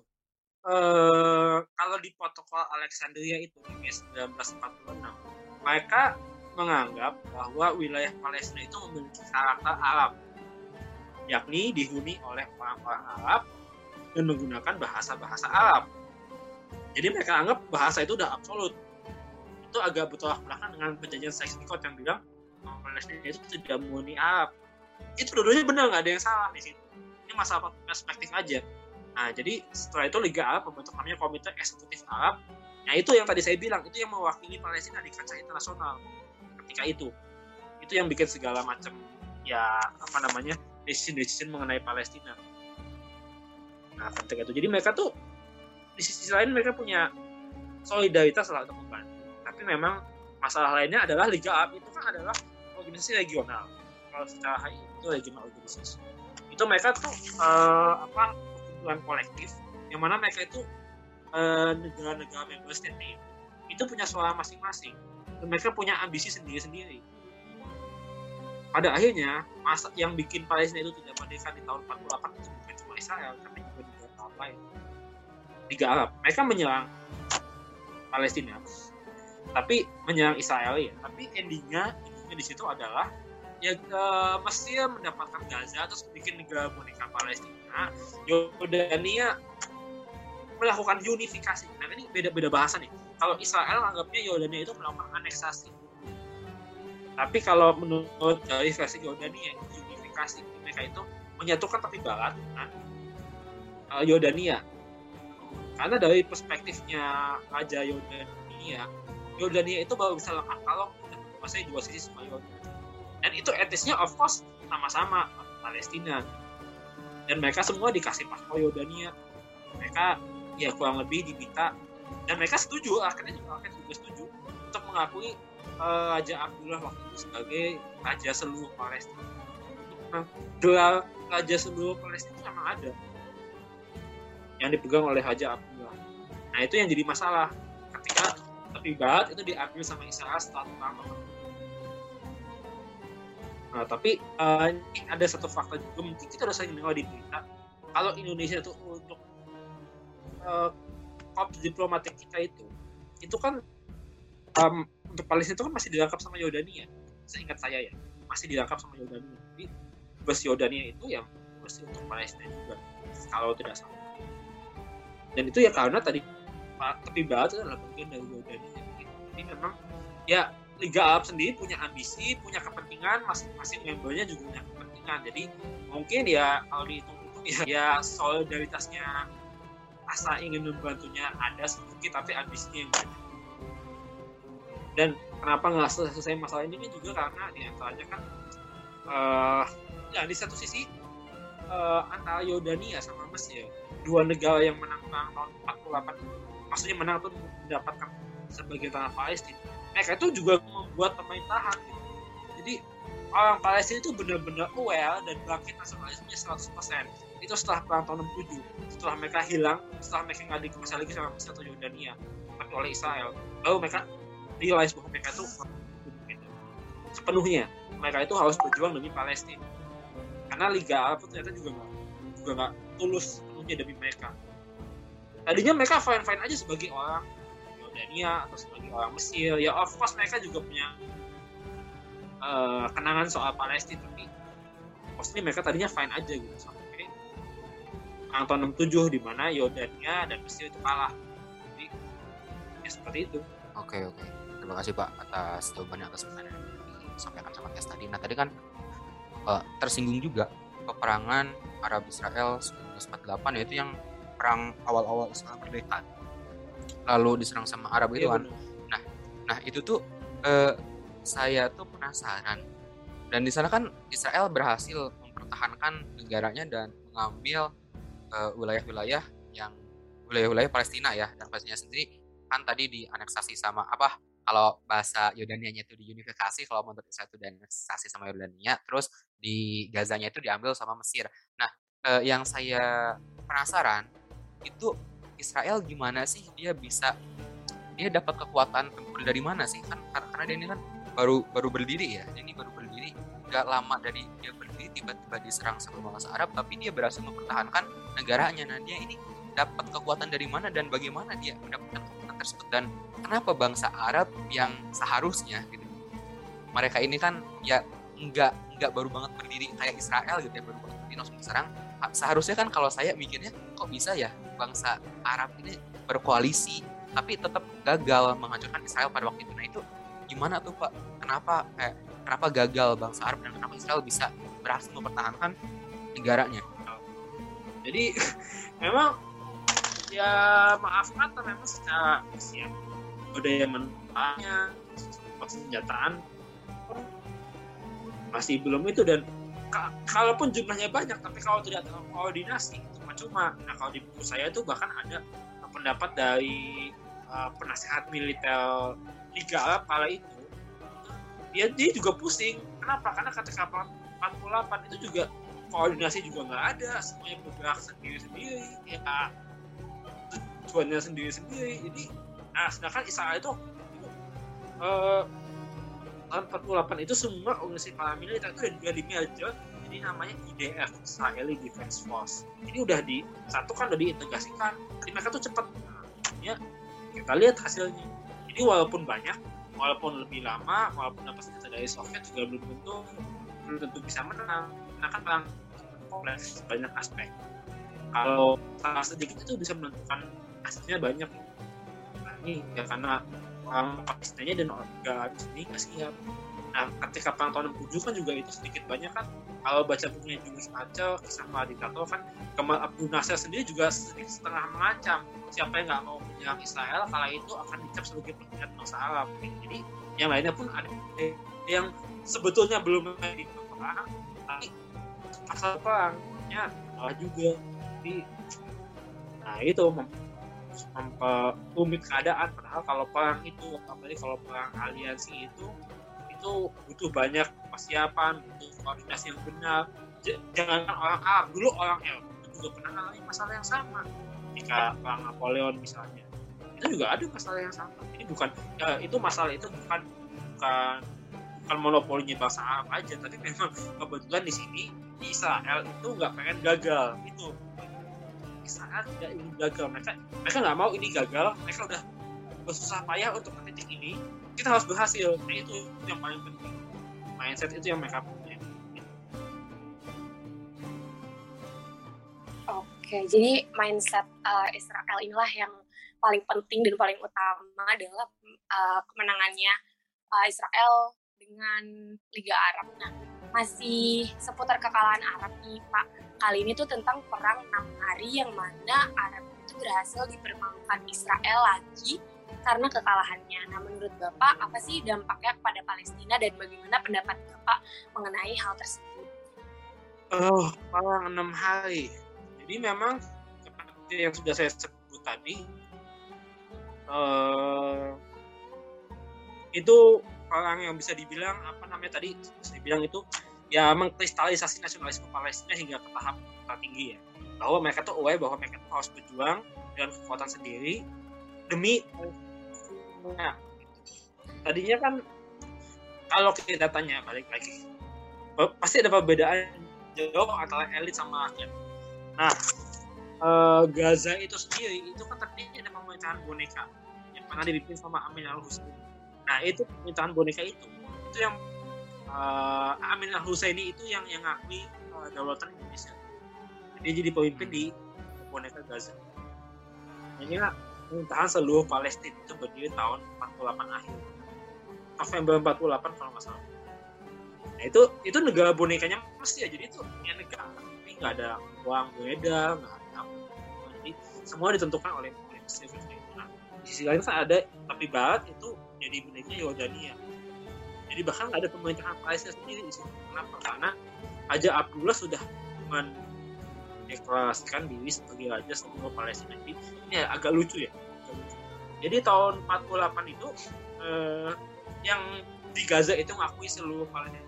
Uh, kalau di protokol Alexandria itu di 1946, mereka menganggap bahwa wilayah Palestina itu memiliki karakter Arab, yakni dihuni oleh orang-orang Arab dan menggunakan bahasa-bahasa Arab. Jadi mereka anggap bahasa itu udah absolut. Itu agak bertolak belakang dengan perjanjian Sykes-Picot yang bilang Palestina itu tidak murni Arab. Itu dua-duanya benar nggak ada yang salah di situ. Ini masalah perspektif aja. Nah, jadi setelah itu Liga Arab membentuk namanya Komite Eksekutif Arab. Nah, itu yang tadi saya bilang, itu yang mewakili Palestina di kancah internasional ketika itu. Itu yang bikin segala macam ya apa namanya decision-decision mengenai Palestina nah ketika itu. Jadi mereka tuh di sisi lain mereka punya solidaritas lah untuk membantu. Tapi memang masalah lainnya adalah Liga itu kan adalah organisasi regional. Kalau secara high itu regional organisasi. Itu mereka tuh uh, apa perkumpulan kolektif yang mana mereka itu uh, negara-negara member state itu punya suara masing-masing. Dan mereka punya ambisi sendiri-sendiri pada akhirnya masa yang bikin Palestina itu tidak merdeka di tahun 48 itu bukan cuma Israel tapi juga lain. Liga Arab mereka menyerang Palestina. Tapi menyerang Israel ya tapi endingnya endingnya di situ adalah ya uh, Mesir mendapatkan Gaza terus bikin negara boneka Palestina. Yordania melakukan unifikasi. Nah ini beda-beda bahasa nih. Kalau Israel anggapnya Yordania itu melakukan aneksasi tapi kalau menurut dari versi Yordania unifikasi mereka itu menyatukan tapi barat nah, uh, Yordania. Karena dari perspektifnya Raja Yordania, Yordania itu baru bisa lengkap kalau menguasai dua sisi sama Yordania. Dan itu etisnya of course sama-sama Palestina. Dan mereka semua dikasih paspor Yordania. Mereka ya kurang lebih diminta dan mereka setuju akhirnya juga akhirnya juga setuju untuk mengakui Raja Abdullah waktu itu sebagai raja seluruh Palestina. Nah, gelar raja seluruh Palestina memang ada yang dipegang oleh Haja Abdullah. Nah itu yang jadi masalah ketika tepi barat itu diambil sama Israel perang Nah, tapi uh, ada satu fakta juga mungkin kita udah sering dengar di berita kalau Indonesia itu untuk uh, diplomatik kita itu itu kan um, untuk Palestina itu kan masih dirangkap sama Yordania. Seingat saya ya masih dirangkap sama Yordania. Jadi bus Yordania itu yang masih untuk Palestina juga kalau tidak salah. Dan itu ya karena tadi tepi barat itu adalah bagian dari Yordania. Jadi memang ya Liga Arab sendiri punya ambisi punya kepentingan masing-masing membernya juga punya kepentingan. Jadi mungkin ya kalau dihitung itu ya, ya solidaritasnya asa ingin membantunya ada sedikit tapi ambisinya yang banyak dan kenapa nggak selesai masalah ini kan juga karena di antaranya kan uh, ya di satu sisi uh, antara Yordania sama Mesir dua negara yang menang tahun 48 itu maksudnya menang tuh mendapatkan sebagai tanah Palestina. Mereka itu juga membuat pemerintahan gitu. jadi orang Palestina itu benar-benar aware dan bangkit nasionalismenya 100% itu setelah perang tahun 67 setelah mereka hilang setelah mereka nggak dikuasai lagi sama Mesir atau Yordania tapi oleh Israel. Baru mereka realize bahwa mereka itu sepenuhnya. Mereka itu harus berjuang demi Palestina. Karena Liga Arab ternyata juga nggak juga nggak tulus sepenuhnya demi mereka. Tadinya mereka fine fine aja sebagai orang Yordania atau sebagai orang Mesir. Ya of course mereka juga punya uh, kenangan soal Palestina tapi pasti mereka tadinya fine aja gitu. Sampai perang tahun 67 di mana Yordania dan Mesir itu kalah. Jadi ya seperti itu. Oke oke terima kasih Pak atas jawabannya atas pertanyaan yang disampaikan sama Tes tadi. Nah tadi kan uh, tersinggung juga peperangan Arab Israel 1948 yaitu yang perang awal-awal Israel merdeka. Lalu diserang sama Arab itu iya, kan nah nah itu tuh uh, saya tuh penasaran. Dan di sana kan Israel berhasil mempertahankan negaranya dan mengambil uh, wilayah-wilayah yang wilayah-wilayah Palestina ya dan Palestina sendiri kan tadi dianeksasi sama apa kalau bahasa Yordania itu diunifikasi, kalau menurut saya itu dianeksasi sama Yordania, terus di Gazanya itu diambil sama Mesir. Nah, eh, yang saya penasaran itu Israel gimana sih? Dia bisa dia dapat kekuatan tempur dari mana sih? Kan karena dia ini kan baru baru berdiri ya ini baru berdiri. Nggak lama dari dia berdiri tiba-tiba diserang sama bangsa Arab tapi dia berhasil mempertahankan negaranya. Nah dia ini dapat kekuatan dari mana dan bagaimana dia mendapatkan kekuatan tersebut dan kenapa bangsa Arab yang seharusnya gitu? Mereka ini kan ya nggak nggak baru banget berdiri kayak Israel gitu ya baru banget berdiri langsung diserang. Seharusnya kan kalau saya mikirnya kok bisa ya bangsa Arab ini berkoalisi tapi tetap gagal menghancurkan Israel pada waktu itu? Nah itu gimana tuh pak? Kenapa eh, kenapa gagal bangsa Arab dan kenapa Israel bisa berhasil mempertahankan negaranya? Jadi memang ya maaf kata memang secara siap budaya mentalnya persenjataan masih belum itu dan kalaupun jumlahnya banyak tapi kalau tidak koordinasi itu cuma nah kalau di buku saya itu bahkan ada pendapat dari uh, penasehat militer Liga Arab itu dia dia juga pusing. Kenapa? Karena ketika 48 itu juga koordinasi juga nggak ada semuanya bergerak sendiri sendiri ya tujuannya sendiri-sendiri jadi nah sedangkan Israel itu uh, tahun 48 itu semua organisasi paramiliter itu udah di merger jadi namanya IDF Israeli Defense Force. Ini udah di satu kan udah diintegrasikan. Jadi mereka tuh cepet. Nah, ya kita lihat hasilnya. Jadi walaupun banyak walaupun lebih lama walaupun dapat senjata dari Soviet juga belum tentu belum tentu bisa menang. Karena kan perang kompleks banyak aspek. Kalau salah sedikit itu bisa menentukan hasilnya banyak. Ini ya karena orang Palestina dan orang di sini nggak siap. Nah ketika perang tahun 67 kan juga itu sedikit banyak kan. Kalau baca bukunya Julius Aca kisah para diktator kan Kemal Abdul Nasir sendiri juga sedikit setengah mengancam siapa yang nggak mau menyerang Israel kala itu akan dicap sebagai pengkhianat bangsa Arab. Jadi yang lainnya pun ada yang sebetulnya belum di perang tapi asal perangnya malah juga. Jadi nah itu memperumit keadaan padahal kalau perang itu apalagi kalau perang aliansi itu itu butuh banyak persiapan butuh koordinasi yang benar. Jangan orang Arab dulu orang Eropa juga pernah mengalami masalah yang sama. Jika perang Napoleon misalnya itu juga ada masalah yang sama. Ini bukan ya, itu masalah itu bukan bukan bukan monopolinya bangsa Arab aja tapi memang kebetulan di sini di Israel itu nggak pengen gagal itu saat tidak ingin gagal. Mereka mereka nggak mau ini gagal. Mereka udah bersusah payah untuk ke ini. Kita harus berhasil. Nah, itu yang paling penting. Mindset itu yang mereka punya. Oke, jadi mindset uh, Israel inilah yang paling penting dan paling utama adalah uh, kemenangannya uh, Israel dengan Liga Arab. Nah, masih seputar kekalahan Arab nih Pak. Kali ini tuh tentang perang enam hari yang mana Arab itu berhasil dipermalukan Israel lagi karena kekalahannya. Nah menurut Bapak apa sih dampaknya kepada Palestina dan bagaimana pendapat Bapak mengenai hal tersebut? Oh, perang enam hari. Jadi memang seperti yang sudah saya sebut tadi, uh, itu orang yang bisa dibilang apa namanya tadi bisa dibilang itu ya mengkristalisasi nasionalisme Palestina hingga ke tahap tertinggi ya. Bahwa mereka tuh aware bahwa mereka tuh harus berjuang dengan kekuatan sendiri demi nah, tadinya kan kalau kita tanya balik lagi pasti ada perbedaan jauh antara elit sama rakyat. Nah uh, Gaza itu sendiri itu kan tadinya ada pemerintahan boneka yang pernah dipimpin sama Amin al Hussein nah itu permintaan boneka itu itu yang uh, Amin al Husaini itu yang yang ngakui uh, daulatan Indonesia. Dia jadi pemimpin di boneka Gaza. Ini pemerintahan seluruh Palestina itu berdiri tahun 48 akhir. November 48 kalau nggak salah. Nah itu itu negara bonekanya mesti ya. Jadi itu punya negara. Tapi nggak ada uang beredar nggak ada apa. Jadi semua ditentukan oleh Mesir. Nah, di sisi lain kan ada tapi barat itu jadi bentuknya Yordania jadi bahkan nggak ada pemerintahan Palestina sendiri di kenapa? Karena Raja Abdullah sudah mendeklarasikan diri sebagai raja seluruh Palestina jadi ini agak lucu ya. Jadi tahun 48 itu eh, yang di Gaza itu ngakui seluruh Palestina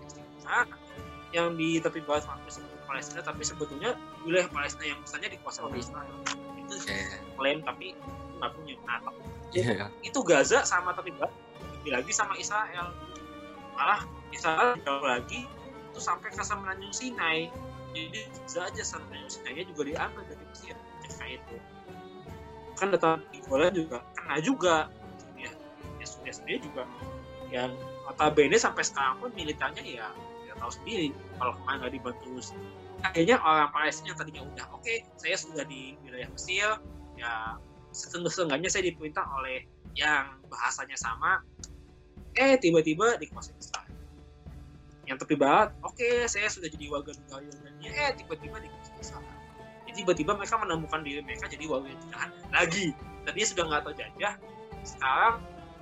yang di tepi barat ngakui seluruh Palestina tapi sebetulnya wilayah Palestina yang misalnya dikuasai oleh Israel. Itu klaim tapi nggak punya. Nah yeah. itu Gaza sama tepi barat lebih lagi sama Israel malah Israel jauh lagi itu sampai ke semenanjung Sinai. Jadi bisa aja semenanjung Sinai juga diambil dari Mesir. Ketika itu. Kan datang di Golan juga kena juga. Ya ya sudah sendiri juga. Yang notabene sampai sekarang pun militernya ya tidak tahu sendiri. Kalau kemarin nggak dibantu akhirnya orang Palestina yang tadinya udah oke okay, saya sudah di wilayah Mesir. Ya setengah-setengahnya saya diperintah oleh yang bahasanya sama eh tiba-tiba dikuasai Israel yang tepi barat oke okay, saya sudah jadi warga negara Yordania eh tiba-tiba dikuasai Israel jadi tiba-tiba mereka menemukan diri mereka jadi warga negara lagi. Tadinya sudah nggak terjajah sekarang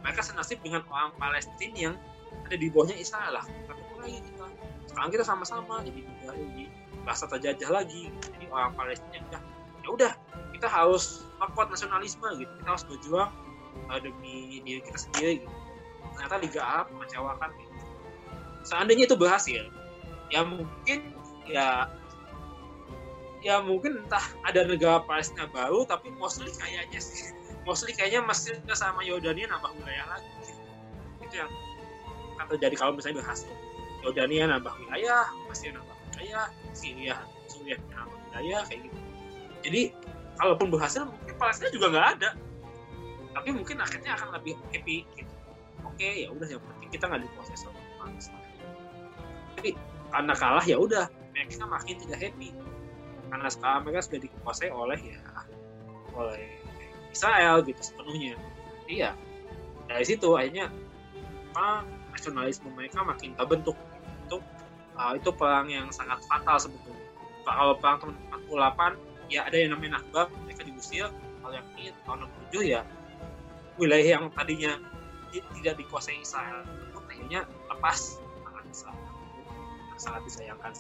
mereka senasib dengan orang Palestina yang ada di bawahnya Israel lah. Ketemu lagi kita. Sekarang kita sama-sama jadi negara jadi rasa terjajah lagi. Jadi orang Palestina udah ya udah kita harus membuat nasionalisme gitu. Kita harus berjuang uh, demi diri kita sendiri gitu ternyata Liga Arab mengecewakan seandainya itu berhasil ya mungkin ya ya mungkin entah ada negara Palestina baru tapi mostly kayaknya sih mostly kayaknya Mesir sama Yordania nambah wilayah lagi. Itu yang akan terjadi kalau misalnya berhasil Yordania nambah wilayah Mesir nambah wilayah Syria Suriah nambah wilayah kayak gitu. Jadi kalaupun berhasil mungkin Palestina juga nggak ada. Tapi mungkin akhirnya akan lebih happy gitu oke okay, ya udah yang penting kita nggak diproses sama bangsa tapi karena kalah ya udah mereka makin tidak happy. Karena sekarang mereka sudah dikuasai oleh ya oleh Israel gitu sepenuhnya. Iya dari situ akhirnya apa nasionalisme mereka makin terbentuk itu uh, itu perang yang sangat fatal sebetulnya. Kalau perang tahun 48 ya ada yang namanya Nakba mereka diusir. Kalau yang ini tahun 67 ya wilayah yang tadinya tidak dikuasai Israel. Itu kayaknya lepas tangan Israel. Sangat disayangkan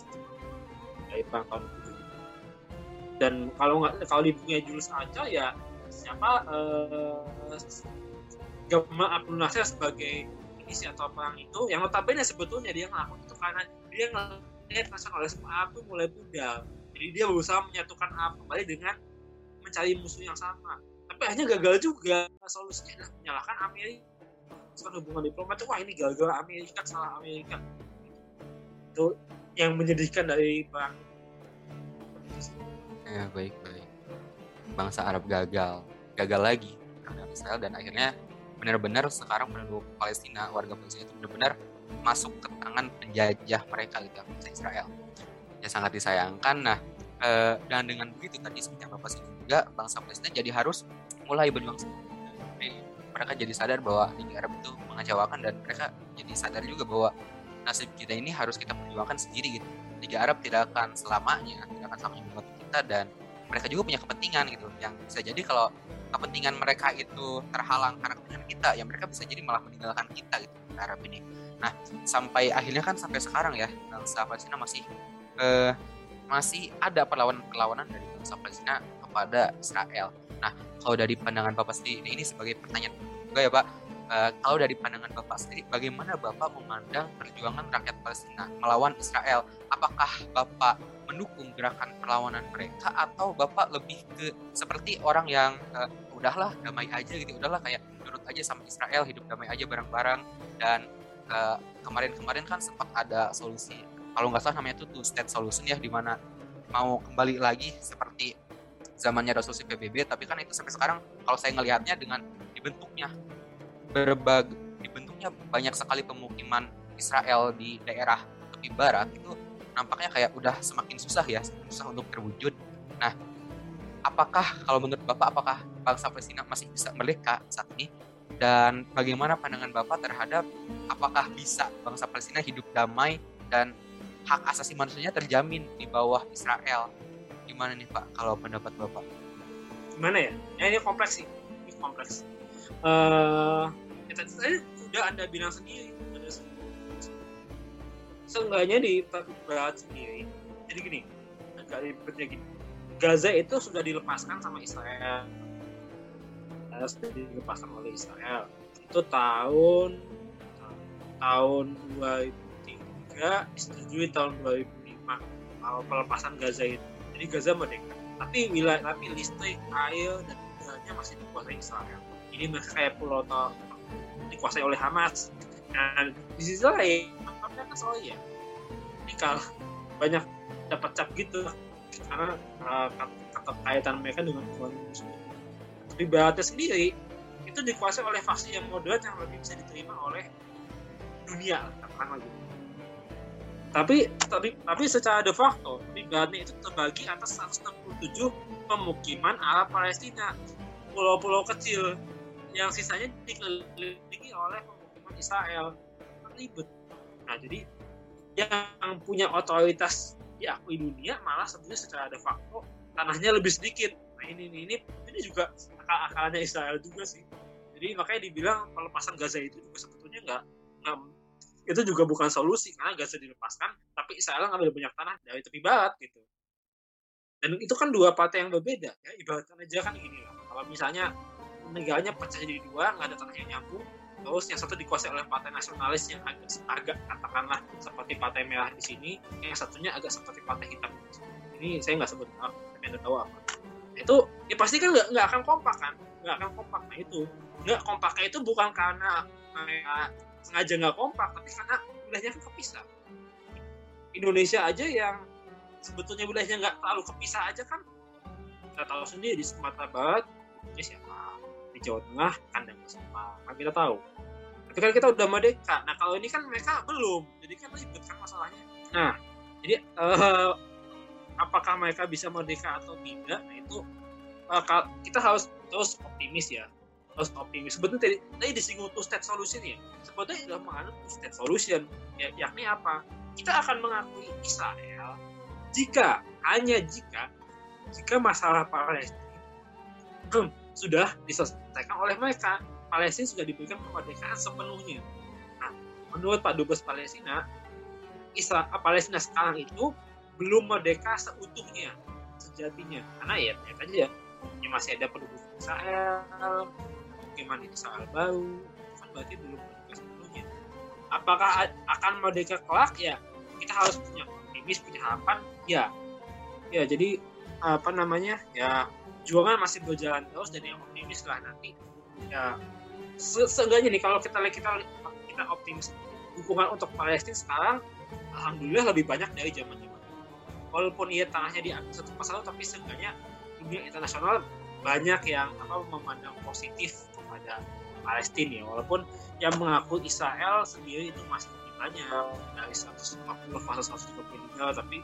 dari perang tahun itu dan kalau nggak kalau di dunia Julius aja ya siapa eh, Gamal Abdul Nasir sebagai inisiator perang itu yang notabene sebetulnya dia ngelakuin itu karena dia ngelihat nasionalisme Arab itu mulai pudar. Jadi dia berusaha menyatukan Arab kembali dengan mencari musuh yang sama. Tapi akhirnya gagal juga. Solusinya adalah menyalahkan Amerika soal hubungan diplomat wah ini gara-gara Amerika salah Amerika. Itu yang menyedihkan dari perang ya baik baik. Bangsa Arab gagal. Gagal lagi. Terhadap Israel dan akhirnya benar-benar sekarang penduduk Palestina warga Palestina itu benar-benar masuk ke tangan penjajah mereka gitu bangsa Israel. Ya sangat disayangkan. Nah eh, dan dengan begitu tadi seperti yang bapak juga bangsa Palestina jadi harus mulai berjuang sendiri mereka jadi sadar bahwa Liga Arab itu mengecewakan dan mereka jadi sadar juga bahwa nasib kita ini harus kita perjuangkan sendiri gitu. Liga Arab tidak akan selamanya, tidak akan selamanya membantu kita dan mereka juga punya kepentingan gitu. Yang bisa jadi kalau kepentingan mereka itu terhalang karena kepentingan kita, ya mereka bisa jadi malah meninggalkan kita gitu Liga Arab ini. Nah, sampai akhirnya kan sampai sekarang ya bangsa Palestina masih eh, masih ada perlawanan-perlawanan dari bangsa Palestina kepada Israel. Nah, kalau dari pandangan Bapak sendiri ini sebagai pertanyaan juga ya Pak, uh, kalau dari pandangan Bapak sendiri, bagaimana Bapak memandang perjuangan rakyat Palestina melawan Israel? Apakah Bapak mendukung gerakan perlawanan mereka atau Bapak lebih ke seperti orang yang uh, udahlah damai aja gitu, udahlah kayak nurut aja sama Israel, hidup damai aja bareng-bareng. Dan uh, kemarin-kemarin kan sempat ada solusi kalau nggak salah namanya itu two state solution ya di mana mau kembali lagi seperti zamannya resolusi PBB tapi kan itu sampai sekarang kalau saya ngelihatnya dengan dibentuknya berbagai dibentuknya banyak sekali pemukiman Israel di daerah tepi barat itu nampaknya kayak udah semakin susah ya susah untuk terwujud nah apakah kalau menurut Bapak apakah bangsa Palestina masih bisa merdeka saat ini dan bagaimana pandangan Bapak terhadap apakah bisa bangsa Palestina hidup damai dan hak asasi manusianya terjamin di bawah Israel. Gimana nih Pak kalau pendapat Bapak? Gimana ya? ya ini kompleks sih. Ini kompleks. Uh, ya, tadi udah Anda bilang sendiri. Seenggaknya di berat sendiri. Jadi gini, agak ribetnya gini. Gaza itu sudah dilepaskan sama Israel. Sudah dilepaskan oleh Israel. Itu tahun tahun 2000 juga disetujui tahun 2005 pelepasan Gaza itu. Jadi Gaza merdeka. Tapi wilayah tapi listrik, air dan udaranya masih dikuasai Israel. Ini mereka kayak pulau dikuasai oleh Hamas. Dan di sisi lain, kan soalnya ya. Ini kalau banyak dapat cap gitu karena uh, kaitan mereka dengan musuh. Tapi baratnya sendiri itu dikuasai oleh faksi yang moderat yang lebih bisa diterima oleh dunia katakanlah gitu tapi tapi tapi secara de facto Gaza itu terbagi atas 167 pemukiman Arab Palestina pulau-pulau kecil yang sisanya dikelilingi oleh pemukiman Israel. Ribet. Nah jadi yang punya otoritas diakui dunia malah sebenarnya secara de facto tanahnya lebih sedikit. Nah ini ini ini, ini juga akal-akalnya Israel juga sih. Jadi makanya dibilang pelepasan Gaza itu juga sebetulnya nggak itu juga bukan solusi karena Gaza dilepaskan tapi Israel ngambil banyak tanah dari tepi barat gitu. Dan itu kan dua partai yang berbeda ya. Ibaratkan aja kan gini lah kalau misalnya negaranya pecah jadi dua nggak ada tanah yang nyambung terus yang satu dikuasai oleh partai nasionalis yang agak agak katakanlah seperti partai merah di sini yang satunya agak seperti partai hitam. Ini saya nggak sebut apa tapi anda tahu apa. Itu ya pasti kan nggak nggak akan kompak kan? Nggak akan kompak. Nah itu nggak kompaknya itu bukan karena sengaja nggak kompak tapi karena wilayahnya kan kepisah. Indonesia aja yang sebetulnya wilayahnya nggak terlalu kepisah aja kan kita tahu sendiri di Sumatera Barat ini siapa di Jawa Tengah kandang siapa kan kita tahu. Tapi kan kita udah merdeka nah kalau ini kan mereka belum jadi kan ribet kan masalahnya. Nah jadi uh, apakah mereka bisa merdeka atau tidak nah itu uh, kita harus terus optimis ya harus. Sebetulnya tadi, tadi disinggung two state solution ya. Sebetulnya sudah menganut two state solution. Ya, yakni apa? Kita akan mengakui Israel jika hanya jika jika masalah Palestina hmm, sudah diselesaikan oleh mereka. Palestina sudah diberikan kemerdekaan sepenuhnya. Nah, menurut Pak Dubes Palestina, Israel, Palestina sekarang itu belum merdeka seutuhnya sejatinya karena ya ternyata aja ya masih ada penduduk Israel bagaimana Israel baru kan berarti belum merdeka sepenuhnya apakah akan merdeka kelak? Ya kita harus punya optimis punya harapan. Ya ya jadi apa namanya? Ya juangan masih berjalan terus dan yang optimis lah nanti. Ya se seenggaknya nih kalau kita kita kita optimis dukungan untuk Palestina sekarang alhamdulillah lebih banyak dari zaman zaman walaupun ia tanahnya diambil satu persatu tapi seenggaknya dunia internasional banyak yang apa memandang positif kepada Palestina ya. Walaupun yang mengaku Israel sendiri itu masih lebih banyak dari 150 fase 123 tapi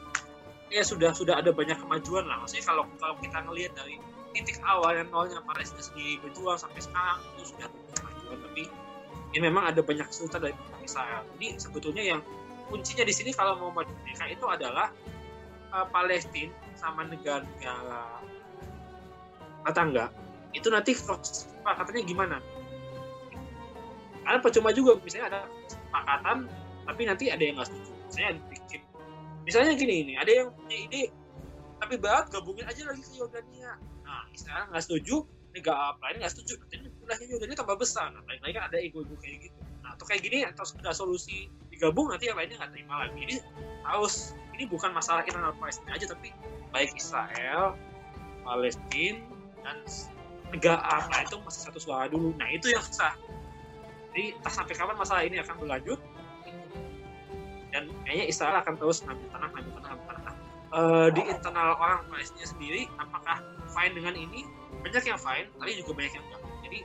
ya sudah sudah ada banyak kemajuan lah. Maksudnya kalau kalau kita ngelihat dari titik awal yang nolnya Palestina sendiri berjuang sampai sekarang itu sudah ada kemajuan. Tapi ya memang ada banyak kesulitan dari Israel. Jadi sebetulnya yang kuncinya di sini kalau mau merdeka itu adalah uh, Palestina sama negara-negara tetangga itu nanti kesepakatannya gimana? Karena percuma juga misalnya ada kesepakatan tapi nanti ada yang nggak setuju. Saya bikin misalnya gini ini ada yang punya ide tapi berat gabungin aja lagi ke Yordania. Nah Israel nggak setuju negara lain nggak setuju nanti wilayahnya Yordania tambah besar. Nah lain-lain kan ada ego-ego kayak gitu. Nah atau kayak gini atau ada solusi digabung nanti yang lainnya nggak terima lagi. Jadi harus ini bukan masalah internal Palestina aja tapi baik Israel Palestina dan negara lain itu masih satu suara dulu. Nah itu yang susah jadi entah sampai kapan masalah ini akan berlanjut. Dan kayaknya Israel akan terus ngambil tanah ngambil tanah ngambil tanah uh, di internal orang Palestina sendiri apakah fine dengan ini? Banyak yang fine tapi juga banyak yang enggak. Jadi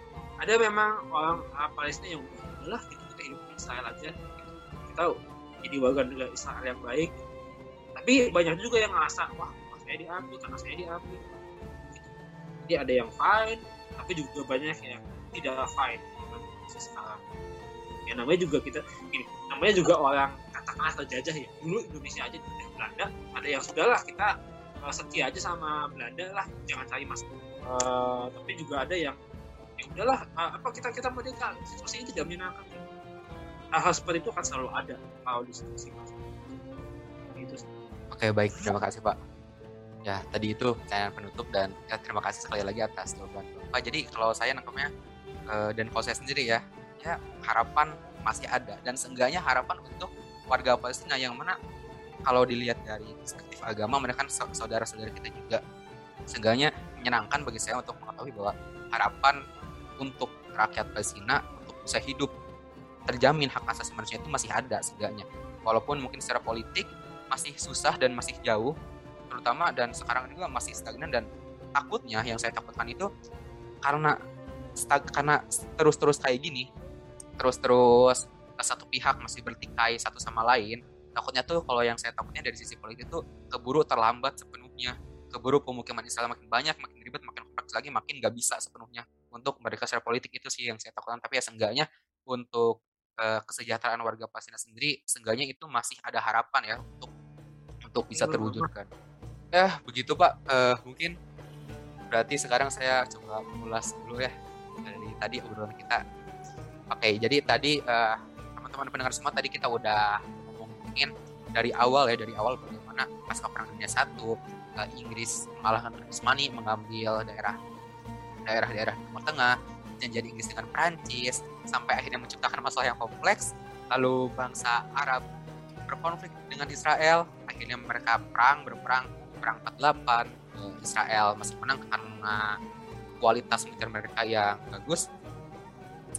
ada memang orang uh, Palestina yang udahlah gitu kita hidup di Israel aja. Gitu. kita jadi warga negara Israel yang baik. Tapi banyak juga yang ngerasa wah saya diambil tanah saya diambil. Jadi ada yang fine tapi juga banyak yang tidak fine. Sekarang. Ya namanya juga kita gini namanya juga orang katakanlah terjajah ya. Dulu Indonesia aja di Belanda ada yang sudahlah kita uh, setia aja sama Belanda lah jangan cari mas uh, tapi juga ada yang ya udahlah uh, apa kita kita merdeka. Situasi ini tidak menyenangkan. Hal-hal seperti itu akan selalu ada kalau di situasi itu oke baik. Terima kasih pak ya tadi itu pertanyaan penutup dan ya, terima kasih sekali lagi atas jawaban. Pak jadi kalau saya nangkepnya uh, dan kalau saya sendiri ya ya harapan masih ada dan seenggaknya harapan untuk warga Palestina yang mana kalau dilihat dari perspektif agama mereka kan saudara-saudara kita juga. Seenggaknya menyenangkan bagi saya untuk mengetahui bahwa harapan untuk rakyat Palestina untuk bisa hidup terjamin hak asasi manusia itu masih ada seenggaknya. Walaupun mungkin secara politik masih susah dan masih jauh terutama dan sekarang juga masih stagnan dan takutnya yang saya takutkan itu karena stag karena terus-terus kayak gini terus-terus satu pihak masih bertikai satu sama lain takutnya tuh kalau yang saya takutnya dari sisi politik itu keburu terlambat sepenuhnya keburu pemukiman Israel makin banyak makin ribet makin kompleks lagi makin nggak bisa sepenuhnya untuk mereka secara politik. Itu sih yang saya takutkan. Tapi ya seenggaknya untuk uh, kesejahteraan warga Palestina sendiri seenggaknya itu masih ada harapan ya untuk untuk bisa iya, terwujudkan ya begitu Pak. Uh, mungkin berarti sekarang saya coba mengulas dulu ya dari tadi obrolan kita. Oke, jadi tadi uh, teman-teman pendengar semua tadi kita udah ngomongin dari awal ya, dari awal bagaimana pasca perang dunia satu uh, Inggris mengalahkan Utsmani mengambil daerah daerah-daerah Timur Tengah jadi Inggris dengan Prancis sampai akhirnya menciptakan masalah yang kompleks. Lalu bangsa Arab berkonflik dengan Israel akhirnya mereka perang berperang perang 48 Israel masih menang karena kualitas militer mereka yang bagus.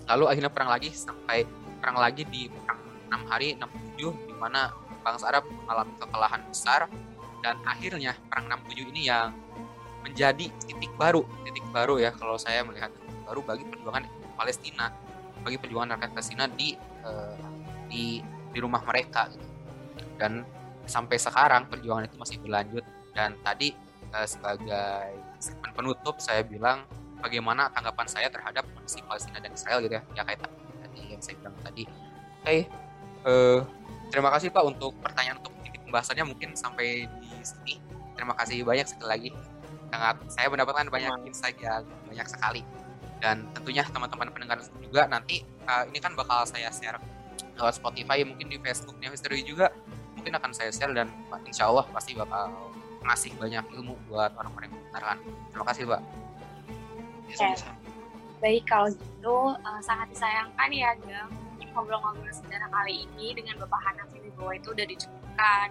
Lalu akhirnya perang lagi sampai perang lagi di perang 6 hari 67 di mana bangsa Arab mengalami kekalahan besar. Dan akhirnya perang 67 ini yang menjadi titik baru titik baru ya kalau saya melihat. Baru bagi perjuangan Palestina bagi perjuangan rakyat Palestina di uh, di di rumah mereka gitu. dan sampai sekarang perjuangan itu masih berlanjut dan tadi uh, sebagai segmen penutup saya bilang bagaimana tanggapan saya terhadap kondisi Palestina dan Israel gitu ya. Ya kayak tadi yang saya bilang tadi. Oke okay. uh, eh, terima kasih Pak untuk pertanyaan untuk titik pembahasannya. Mungkin sampai di sini. Terima kasih banyak sekali lagi. Sangat saya mendapatkan banyak insight yang banyak sekali. Dan tentunya teman-teman pendengar juga nanti uh, ini kan bakal saya share lewat Spotify mungkin di Facebooknya History juga. Mungkin akan saya share dan insya Allah pasti bakal ngasih banyak ilmu buat orang-orang yang mendengarkan terima kasih Pak Ya, baik kalau gitu uh, sangat disayangkan ya Gang ngobrol-ngobrol sederhana kali ini dengan Bapak Hanafi Wibowo itu udah dicukupkan.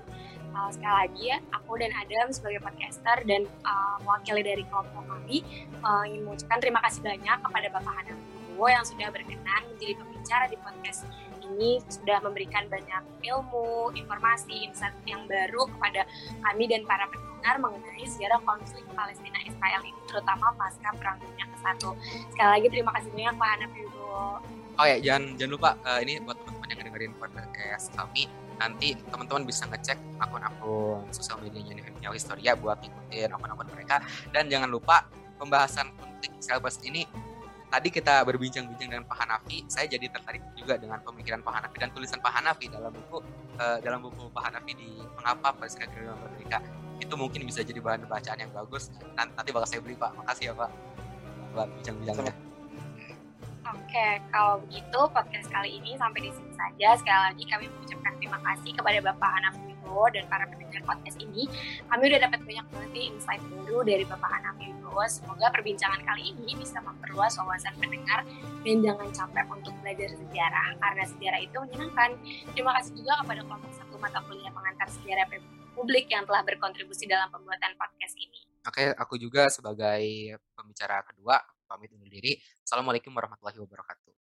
Uh, sekali lagi ya aku dan Adam sebagai podcaster dan uh, mewakili dari kelompok kami uh, ingin mengucapkan terima kasih banyak kepada Bapak Hanafi Wibowo yang sudah berkenan menjadi pembicara di podcast ini sudah memberikan banyak ilmu, informasi, insight yang baru kepada kami dan para pendengar mengenai sejarah konflik Palestina Israel ini terutama pasca Perang Dunia ke-1. Sekali lagi terima kasih banyak Pak Hanafi Oh ya, jangan jangan lupa uh, ini buat teman-teman yang dengerin podcast kami nanti teman-teman bisa ngecek akun-akun sosial medianya Neo Historia buat ngikutin akun-akun mereka dan jangan lupa pembahasan konflik Israel ini tadi kita berbincang-bincang dengan Pak Hanafi, saya jadi tertarik juga dengan pemikiran Pak Hanafi dan tulisan Pak Hanafi dalam buku uh, dalam buku Pak Hanafi di Mengapa Palestina Kiriman Merdeka. Itu mungkin bisa jadi bahan bacaan yang bagus. Nanti, bakal saya beli Pak. Makasih ya Pak buat bincang-bincangnya. Oke, kalau begitu podcast kali ini sampai di sini saja. Sekali lagi kami mengucapkan terima kasih kepada Bapak Wibowo dan para pendengar podcast ini. Kami udah dapat banyak banget insight baru dari Bapak Anam. Semoga perbincangan kali ini bisa memperluas wawasan pendengar dan jangan capek untuk belajar sejarah karena sejarah itu menyenangkan. Terima kasih juga kepada kelompok satu mata kuliah pengantar sejarah publik yang telah berkontribusi dalam pembuatan podcast ini. Oke, aku juga sebagai pembicara kedua pamit undur diri. Assalamualaikum warahmatullahi wabarakatuh.